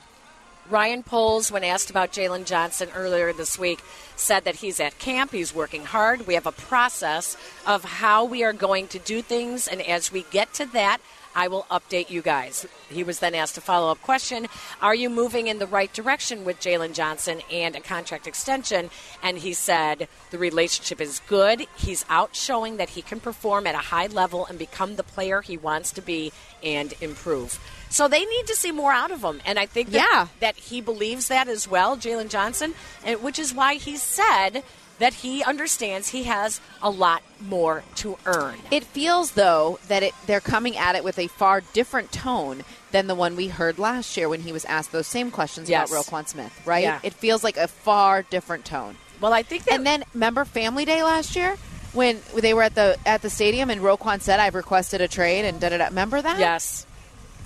Speaker 6: Ryan Poles, when asked about Jaylon Johnson earlier this week, said that he's at camp, he's working hard. We have a process of how we are going to do things, and as we get to that, I will update you guys. He was then asked a follow up question Are you moving in the right direction with Jaylon Johnson and a contract extension? And he said the relationship is good. He's out showing that he can perform at a high level and become the player he wants to be and improve. So they need to see more out of him. And I think that,
Speaker 5: Yeah.
Speaker 6: that he believes that as well, Jaylon Johnson, and, which is why he said that he understands he has a lot more to earn.
Speaker 5: It feels though that it, they're coming at it with a far different tone than the one we heard last year when he was asked those same questions
Speaker 6: Yes.
Speaker 5: about Roquan Smith, right?
Speaker 6: Yeah.
Speaker 5: It feels like a far different tone.
Speaker 6: Well, I think that.
Speaker 5: And then remember Family Day last year when they were at the at the stadium and Roquan said I've requested a trade and da da da. Remember that?
Speaker 6: yes.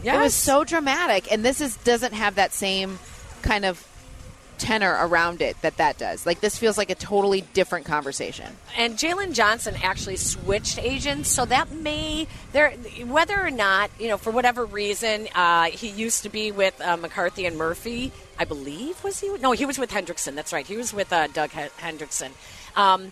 Speaker 6: Yes.
Speaker 5: It was so dramatic, and this is doesn't have that same kind of tenor around it that that does. Like this feels like a totally different conversation.
Speaker 6: and Jaylon Johnson actually switched agents, so that may there whether or not you know for whatever reason uh, he used to be with uh, McCarthy and Murphy, I believe was he? No, he was with Hendrickson. That's right, he was with uh, Doug H- Hendrickson. Um,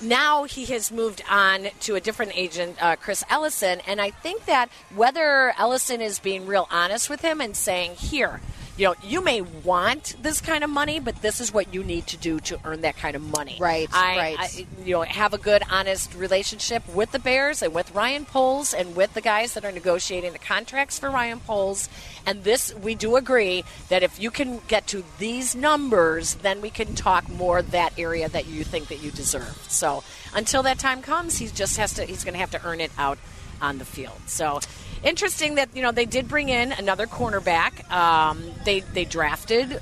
Speaker 6: now he has moved on to a different agent, uh, Chris Ellison, and I think that whether Ellison is being real honest with him and saying, "Here, you know, you may want this kind of money, but this is what you need to do to earn that kind of money."
Speaker 5: Right,
Speaker 6: I,
Speaker 5: right.
Speaker 6: I- you know, have a good, honest relationship with the Bears and with Ryan Poles and with the guys that are negotiating the contracts for Ryan Poles. And this, we do agree that if you can get to these numbers, then we can talk more that area that you think that you deserve. So until that time comes, he just has to. He's going to have to earn it out on the field. So. Interesting that you know they did bring in another cornerback. Um, they they drafted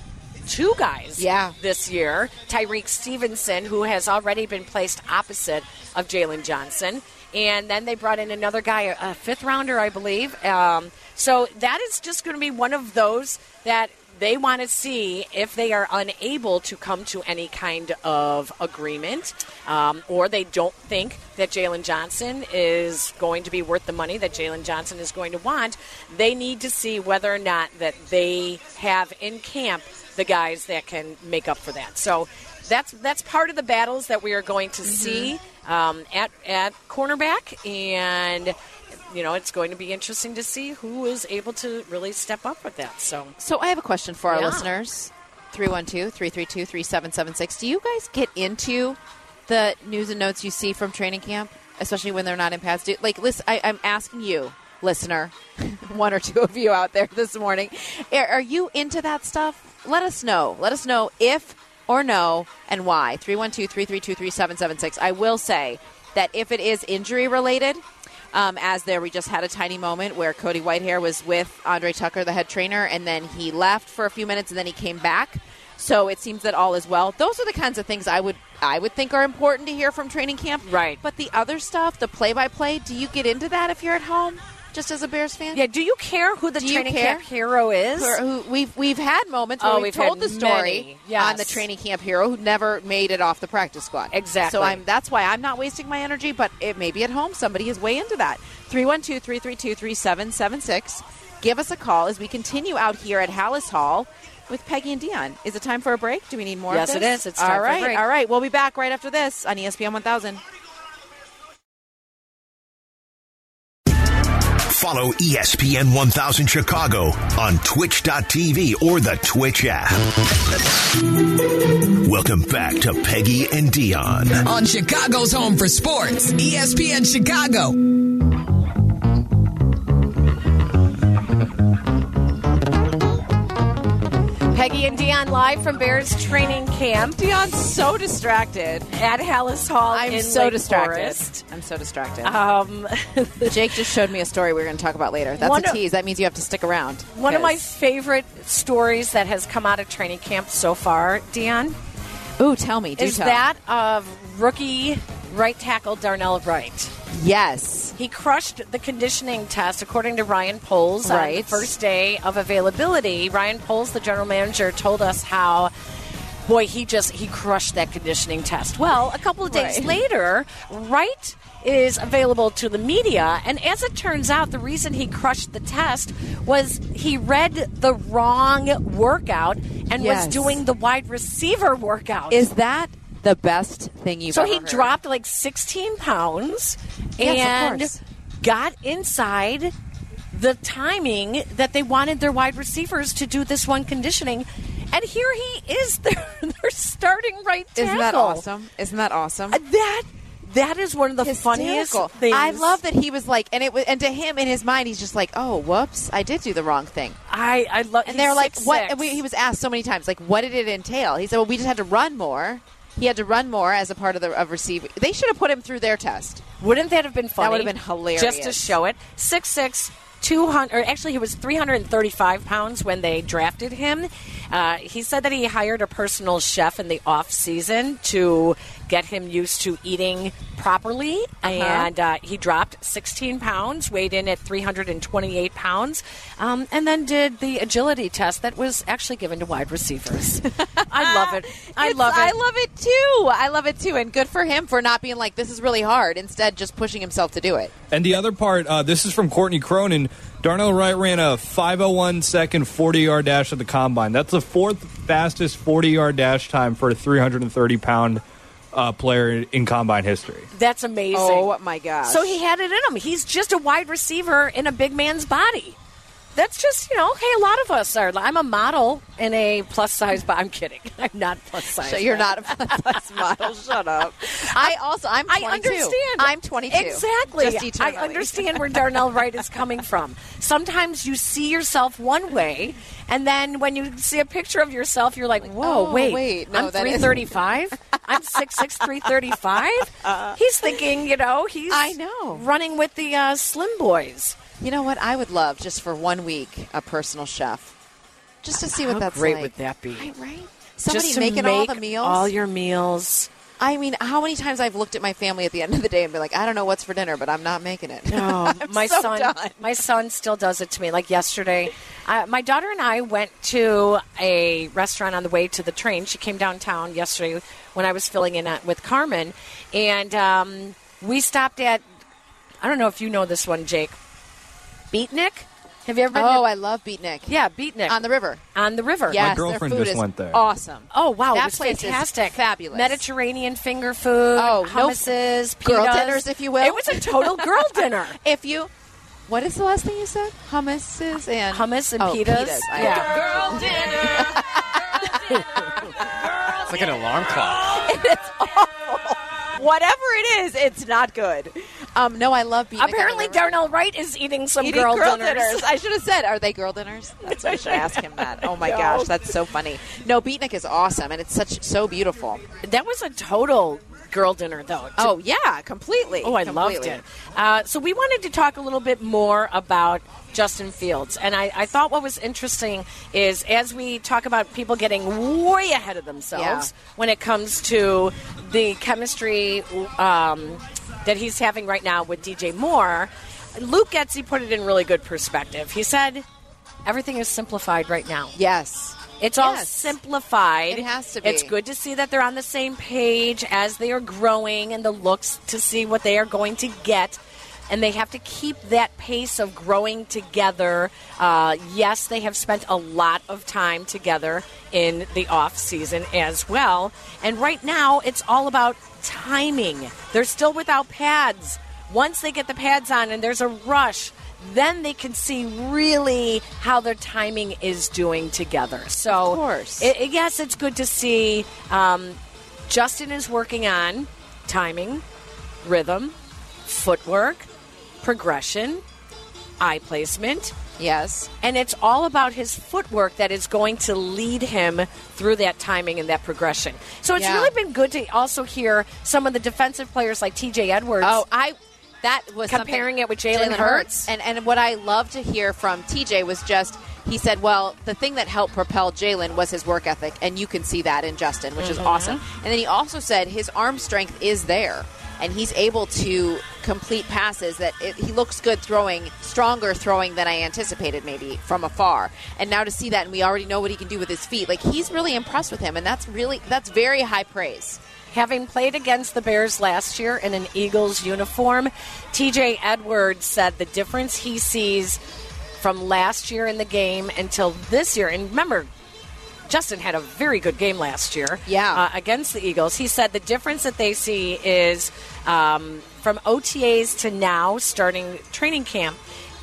Speaker 6: two guys
Speaker 5: Yeah.
Speaker 6: this year. Tyrique Stevenson, who has already been placed opposite of Jaylon Johnson. And then they brought in another guy, a fifth rounder, I believe. Um, so that is just going to be one of those that they want to see if they are unable to come to any kind of agreement um, or they don't think that Jaylon Johnson is going to be worth the money that Jaylon Johnson is going to want. They need to see whether or not that they have in camp the guys that can make up for that. So that's that's part of the battles that we are going to see um, at at cornerback, and you know it's going to be interesting to see who is able to really step up with that. So
Speaker 5: So I have a question for our
Speaker 6: Yeah.
Speaker 5: listeners. 312-332-3776. Do you guys get into the news and notes you see from training camp, especially when they're not in pads? Do, like, listen, I, I'm asking you, listener, one or two of you out there this morning, are, are you into that stuff? Let us know. Let us know if or no and why. 312-332-3776. I will say that if it is injury related, um, as there we just had a tiny moment where Cody Whitehair was with Andre Tucker, the head trainer, and then he left for a few minutes and then he came back. So it seems that all is well. Those are the kinds of things I would I would think are important to hear from training camp.
Speaker 6: Right.
Speaker 5: But the other stuff, the play by play, do you get into that if you're at home, just as a Bears fan?
Speaker 6: yeah, do you care who the
Speaker 5: Do
Speaker 6: training
Speaker 5: care?
Speaker 6: camp hero is?
Speaker 5: Who- who- we've we've had moments where
Speaker 6: Oh,
Speaker 5: we've,
Speaker 6: we've
Speaker 5: told the story
Speaker 6: yes.
Speaker 5: on the training camp hero who never made it off the practice squad.
Speaker 6: Exactly.
Speaker 5: So I'm that's why I'm not wasting my energy, but it may be at home somebody is way into that. 312-332-3776. Give us a call as we continue out here at Halas Hall with Peggy and Dionne. Is it time for a break? Do we need more
Speaker 6: Yes, it is. It's time
Speaker 5: all
Speaker 6: for a
Speaker 5: right,
Speaker 6: break.
Speaker 5: All right. We'll be back right after this on ESPN 1000.
Speaker 2: Follow ESPN 1000 Chicago on twitch.tv or the Twitch app. Welcome back to Peggy and Dionne.
Speaker 4: On Chicago's home for sports, ESPN Chicago.
Speaker 6: Peggy and Dionne live from Bears training camp
Speaker 5: Dionne's so distracted.
Speaker 6: at Halas Hall
Speaker 5: I'm so
Speaker 6: Lake
Speaker 5: distracted.
Speaker 6: Forest.
Speaker 5: I'm so distracted.
Speaker 6: Um,
Speaker 5: Jake just showed me a story we're going to talk about later. That's
Speaker 6: One
Speaker 5: a
Speaker 6: of-
Speaker 5: tease. That means you have to stick around.
Speaker 6: one of my favorite stories that has come out of training camp so far, Dionne,
Speaker 5: Ooh, tell me. Do
Speaker 6: is
Speaker 5: tell.
Speaker 6: that of rookie right tackle Darnell Wright.
Speaker 5: Yes.
Speaker 6: He crushed the conditioning test, according to Ryan Poles, on the
Speaker 5: Right.
Speaker 6: first day of availability. Ryan Poles, the general manager, told us how, boy, he just he crushed that conditioning test. Well, a couple of days
Speaker 5: Right.
Speaker 6: later, Wright is available to the media, and as it turns out, the reason he crushed the test was he read the wrong workout and
Speaker 5: Yes.
Speaker 6: was doing the wide receiver workout.
Speaker 5: Is that the best thing you've
Speaker 6: So he
Speaker 5: heard?
Speaker 6: dropped like 16 pounds
Speaker 5: Yes,
Speaker 6: and got inside the timing that they wanted their wide receivers to do this one conditioning. And here he is, their, their starting right tackle.
Speaker 5: Isn't that awesome? Isn't that awesome?
Speaker 6: Uh, That that is one of the funniest things.
Speaker 5: I love that he was like, and it was, and to him in his mind, he's just like, "Oh, whoops, I did do the wrong thing."
Speaker 6: I I love.
Speaker 5: And they're like, "What?" And we, he was asked so many times, like, "What did it entail?" He said, "Well, we just had to run more." He had to run more as a part of the of receiving. They should have put him through their test.
Speaker 6: Wouldn't that have been funny?
Speaker 5: That would have been hilarious.
Speaker 6: Just to show it. Six six. 200 actually he was 335 pounds when they drafted him uh, he said that he hired a personal chef in the off season to get him used to eating properly and uh, he dropped 16 pounds weighed in at 328 pounds um, and then did the agility test that was actually given to wide receivers i love it i
Speaker 5: It's-
Speaker 6: love it
Speaker 5: I love it too. I love it too, and good for him for not being like, "This is really hard." Instead, just pushing himself to do it.
Speaker 8: And the other part, uh, this is from Courtney Cronin. Darnell Wright ran a 501 second 40 yard dash at the combine. That's the fourth fastest 40 yard dash time for a 330 pound uh, player in combine history.
Speaker 6: that's amazing
Speaker 5: Oh my gosh!
Speaker 6: So he had it in him. He's just a wide receiver in a big man's body. That's just, you know, hey, a lot of us are. I'm a model in a plus size, but I'm kidding. I'm not plus size.
Speaker 5: So you're not a plus model. Shut up. I also I'm 22.
Speaker 6: I understand.
Speaker 5: I'm 22.
Speaker 6: Exactly. I understand where Darnell Wright is coming from. Sometimes you see yourself one way, and then when you see a picture of yourself, you're like, "Whoa,
Speaker 5: oh,
Speaker 6: wait,
Speaker 5: wait, no,
Speaker 6: I'm 335. I'm 6'6", 335." He's thinking, you know, he's
Speaker 5: I know.
Speaker 6: running with the uh, Slim Boys.
Speaker 5: You know what? I would love just for one week a personal chef, just to see what
Speaker 6: How
Speaker 5: that's
Speaker 6: great
Speaker 5: like.
Speaker 6: would that be?
Speaker 5: Right, right? Somebody
Speaker 6: Just to
Speaker 5: making
Speaker 6: make
Speaker 5: all the meals.
Speaker 6: all your meals.
Speaker 5: I mean, how many times I've looked at my family at the end of the day and be like, I don't know what's for dinner, but I'm not making it. I'm
Speaker 6: my
Speaker 5: so
Speaker 6: son,
Speaker 5: done.
Speaker 6: my son still does it to me. Like yesterday, uh, my daughter and I went to a restaurant on the way to the train. She came downtown yesterday when I was filling in at, with Carmen, and um, we stopped at. I don't know if you know this one, Jake. Beatnik. Have you ever been?
Speaker 5: Oh,
Speaker 6: to-
Speaker 5: I love Beatnik.
Speaker 6: yeah, Beatnik
Speaker 5: on the river.
Speaker 6: on the river.
Speaker 5: Yes,
Speaker 8: girlfriend
Speaker 5: their food
Speaker 8: just
Speaker 5: is
Speaker 8: went there.
Speaker 5: Awesome.
Speaker 6: Oh wow,
Speaker 5: That
Speaker 6: it was
Speaker 5: place is
Speaker 6: fantastic,
Speaker 5: fabulous.
Speaker 6: Mediterranean finger food,
Speaker 5: Oh, no-
Speaker 6: hummuses,
Speaker 5: girl dinners, if you will.
Speaker 6: It was a total girl dinner.
Speaker 5: If you, what is the last thing you said? Hummuses and
Speaker 6: Hummus and
Speaker 5: oh,
Speaker 6: pitas.
Speaker 5: I-
Speaker 6: Yeah.
Speaker 9: It's like an alarm clock.
Speaker 5: it's awful. Whatever it is, it's not good. Um, no, I love Beatnik. on the
Speaker 6: Apparently. Darnell Wright is eating some
Speaker 5: Eating
Speaker 6: girl,
Speaker 5: girl
Speaker 6: dinners.
Speaker 5: dinners. I should have said, are they girl dinners? That's I should ask him that. Oh my gosh, that's so funny. No, Beatnik is awesome, and it's such so beautiful.
Speaker 6: That was a total girl dinner, though. To-
Speaker 5: Oh yeah, completely.
Speaker 6: Oh, I loved
Speaker 5: Completely.
Speaker 6: it. Uh, so we wanted to talk a little bit more about Justin Fields, and I, I thought what was interesting is as we talk about people getting way ahead of themselves
Speaker 5: Yeah.
Speaker 6: when it comes to the chemistry um, that he's having right now with DJ Moore. Luke Getsy put it in really good perspective. He said, "Everything is simplified right now."
Speaker 5: Yes.
Speaker 6: It's all simplified.
Speaker 5: It has to be.
Speaker 6: It's good to see that they're on the same page as they are growing and the looks to see what they are going to get. And they have to keep that pace of growing together. Uh, yes, they have spent a lot of time together in the off season as well. And right now, it's all about timing. They're still without pads. Once they get the pads on and there's a rush, then they can see really how their timing is doing together. So,
Speaker 5: Of course.
Speaker 6: it- it- yes, it's good to see. Um, Justin is working on timing, rhythm, footwork, progression, eye placement.
Speaker 5: Yes.
Speaker 6: And it's all about his footwork that is going to lead him through that timing and that progression. So it's
Speaker 5: Yeah.
Speaker 6: really been good to also hear some of the defensive players like TJ Edwards.
Speaker 5: Oh, I that was
Speaker 6: Comparing it with Jalen Hurts.
Speaker 5: and and what I love to hear from TJ was just he said, well, the thing that helped propel Jalen was his work ethic, and you can see that in Justin, which is
Speaker 6: Mhm.
Speaker 5: awesome. And then he also said his arm strength is there. And he's able to complete passes that it, he looks good throwing, stronger throwing than I anticipated, maybe from afar. And now to see that, and we already know what he can do with his feet. Like he's really impressed with him, and that's really that's very high praise.
Speaker 6: Having played against the Bears last year in an Eagles uniform, TJ Edwards said the difference he sees from last year in the game until this year, and remember, Justin had a very good game last year
Speaker 5: Yeah.
Speaker 6: uh, against the Eagles. He said the difference that they see is um, from OTAs to now, starting training camp,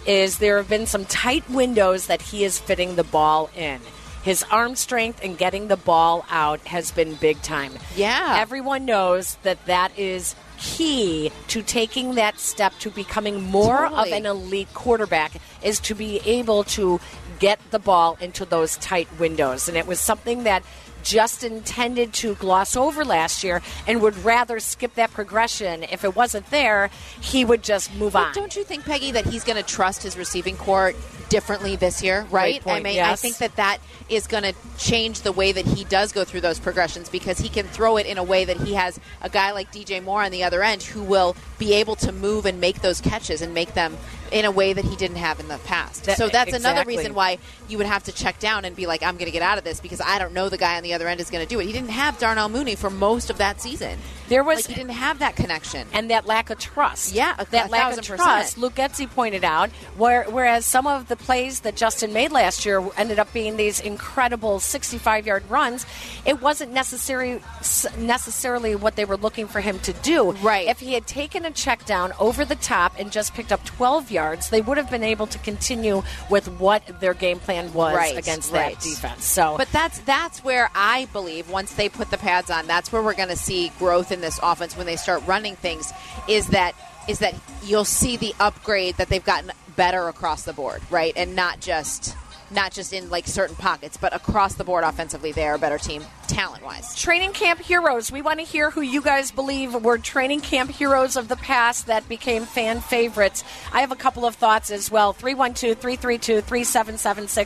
Speaker 6: is there have been some tight windows that he is fitting the ball in. His arm strength and getting the ball out has been big time.
Speaker 5: Yeah.
Speaker 6: Everyone knows that that is key to taking that step to becoming more
Speaker 5: Totally.
Speaker 6: of an elite quarterback is to be able to get the ball into those tight windows. And it was something that Justin tended to gloss over last year and would rather skip that progression. If it wasn't there, he would just move
Speaker 5: But
Speaker 6: on.
Speaker 5: don't you think, Peggy, that he's going to trust his receiving corps differently this year? Right?
Speaker 6: point,
Speaker 5: I mean, I think that that is going to change the way that he does go through those progressions because he can throw it in a way that he has a guy like DJ Moore on the other end who will be able to move and make those catches and make them in a way that he didn't have in the past.
Speaker 6: That-
Speaker 5: so that's another reason why you would have to check down and be like, I'm going to get out of this because I don't know the guy on the other end is going to do it. He didn't have Darnell Mooney for most of that season.
Speaker 6: There was
Speaker 5: Like, he didn't have that connection.
Speaker 6: and that lack of trust.
Speaker 5: Yeah, a-
Speaker 6: that
Speaker 5: a
Speaker 6: lack of trust. Luke Getsy pointed out, where, whereas some of the plays that Justin made last year ended up being these incredible 65-yard runs, it wasn't necessary necessarily what they were looking for him to do.
Speaker 5: Right.
Speaker 6: If he had taken a check down over the top and just picked up 12 yards, they would have been able to continue with what their game plan was
Speaker 5: Right,
Speaker 6: against
Speaker 5: right.
Speaker 6: that defense. So,
Speaker 5: But that's that's where I believe once they put the pads on, that's where we're going to see growth in this offense when they start running things. Is that is that you'll see the upgrade that they've gotten better across the board, right, and not just not just in like certain pockets, but across the board offensively, they are a better team talent wise.
Speaker 6: Training camp heroes. We want to hear who you guys believe were training camp heroes of the past that became fan favorites. I have a couple of thoughts as well. 312 332 3776.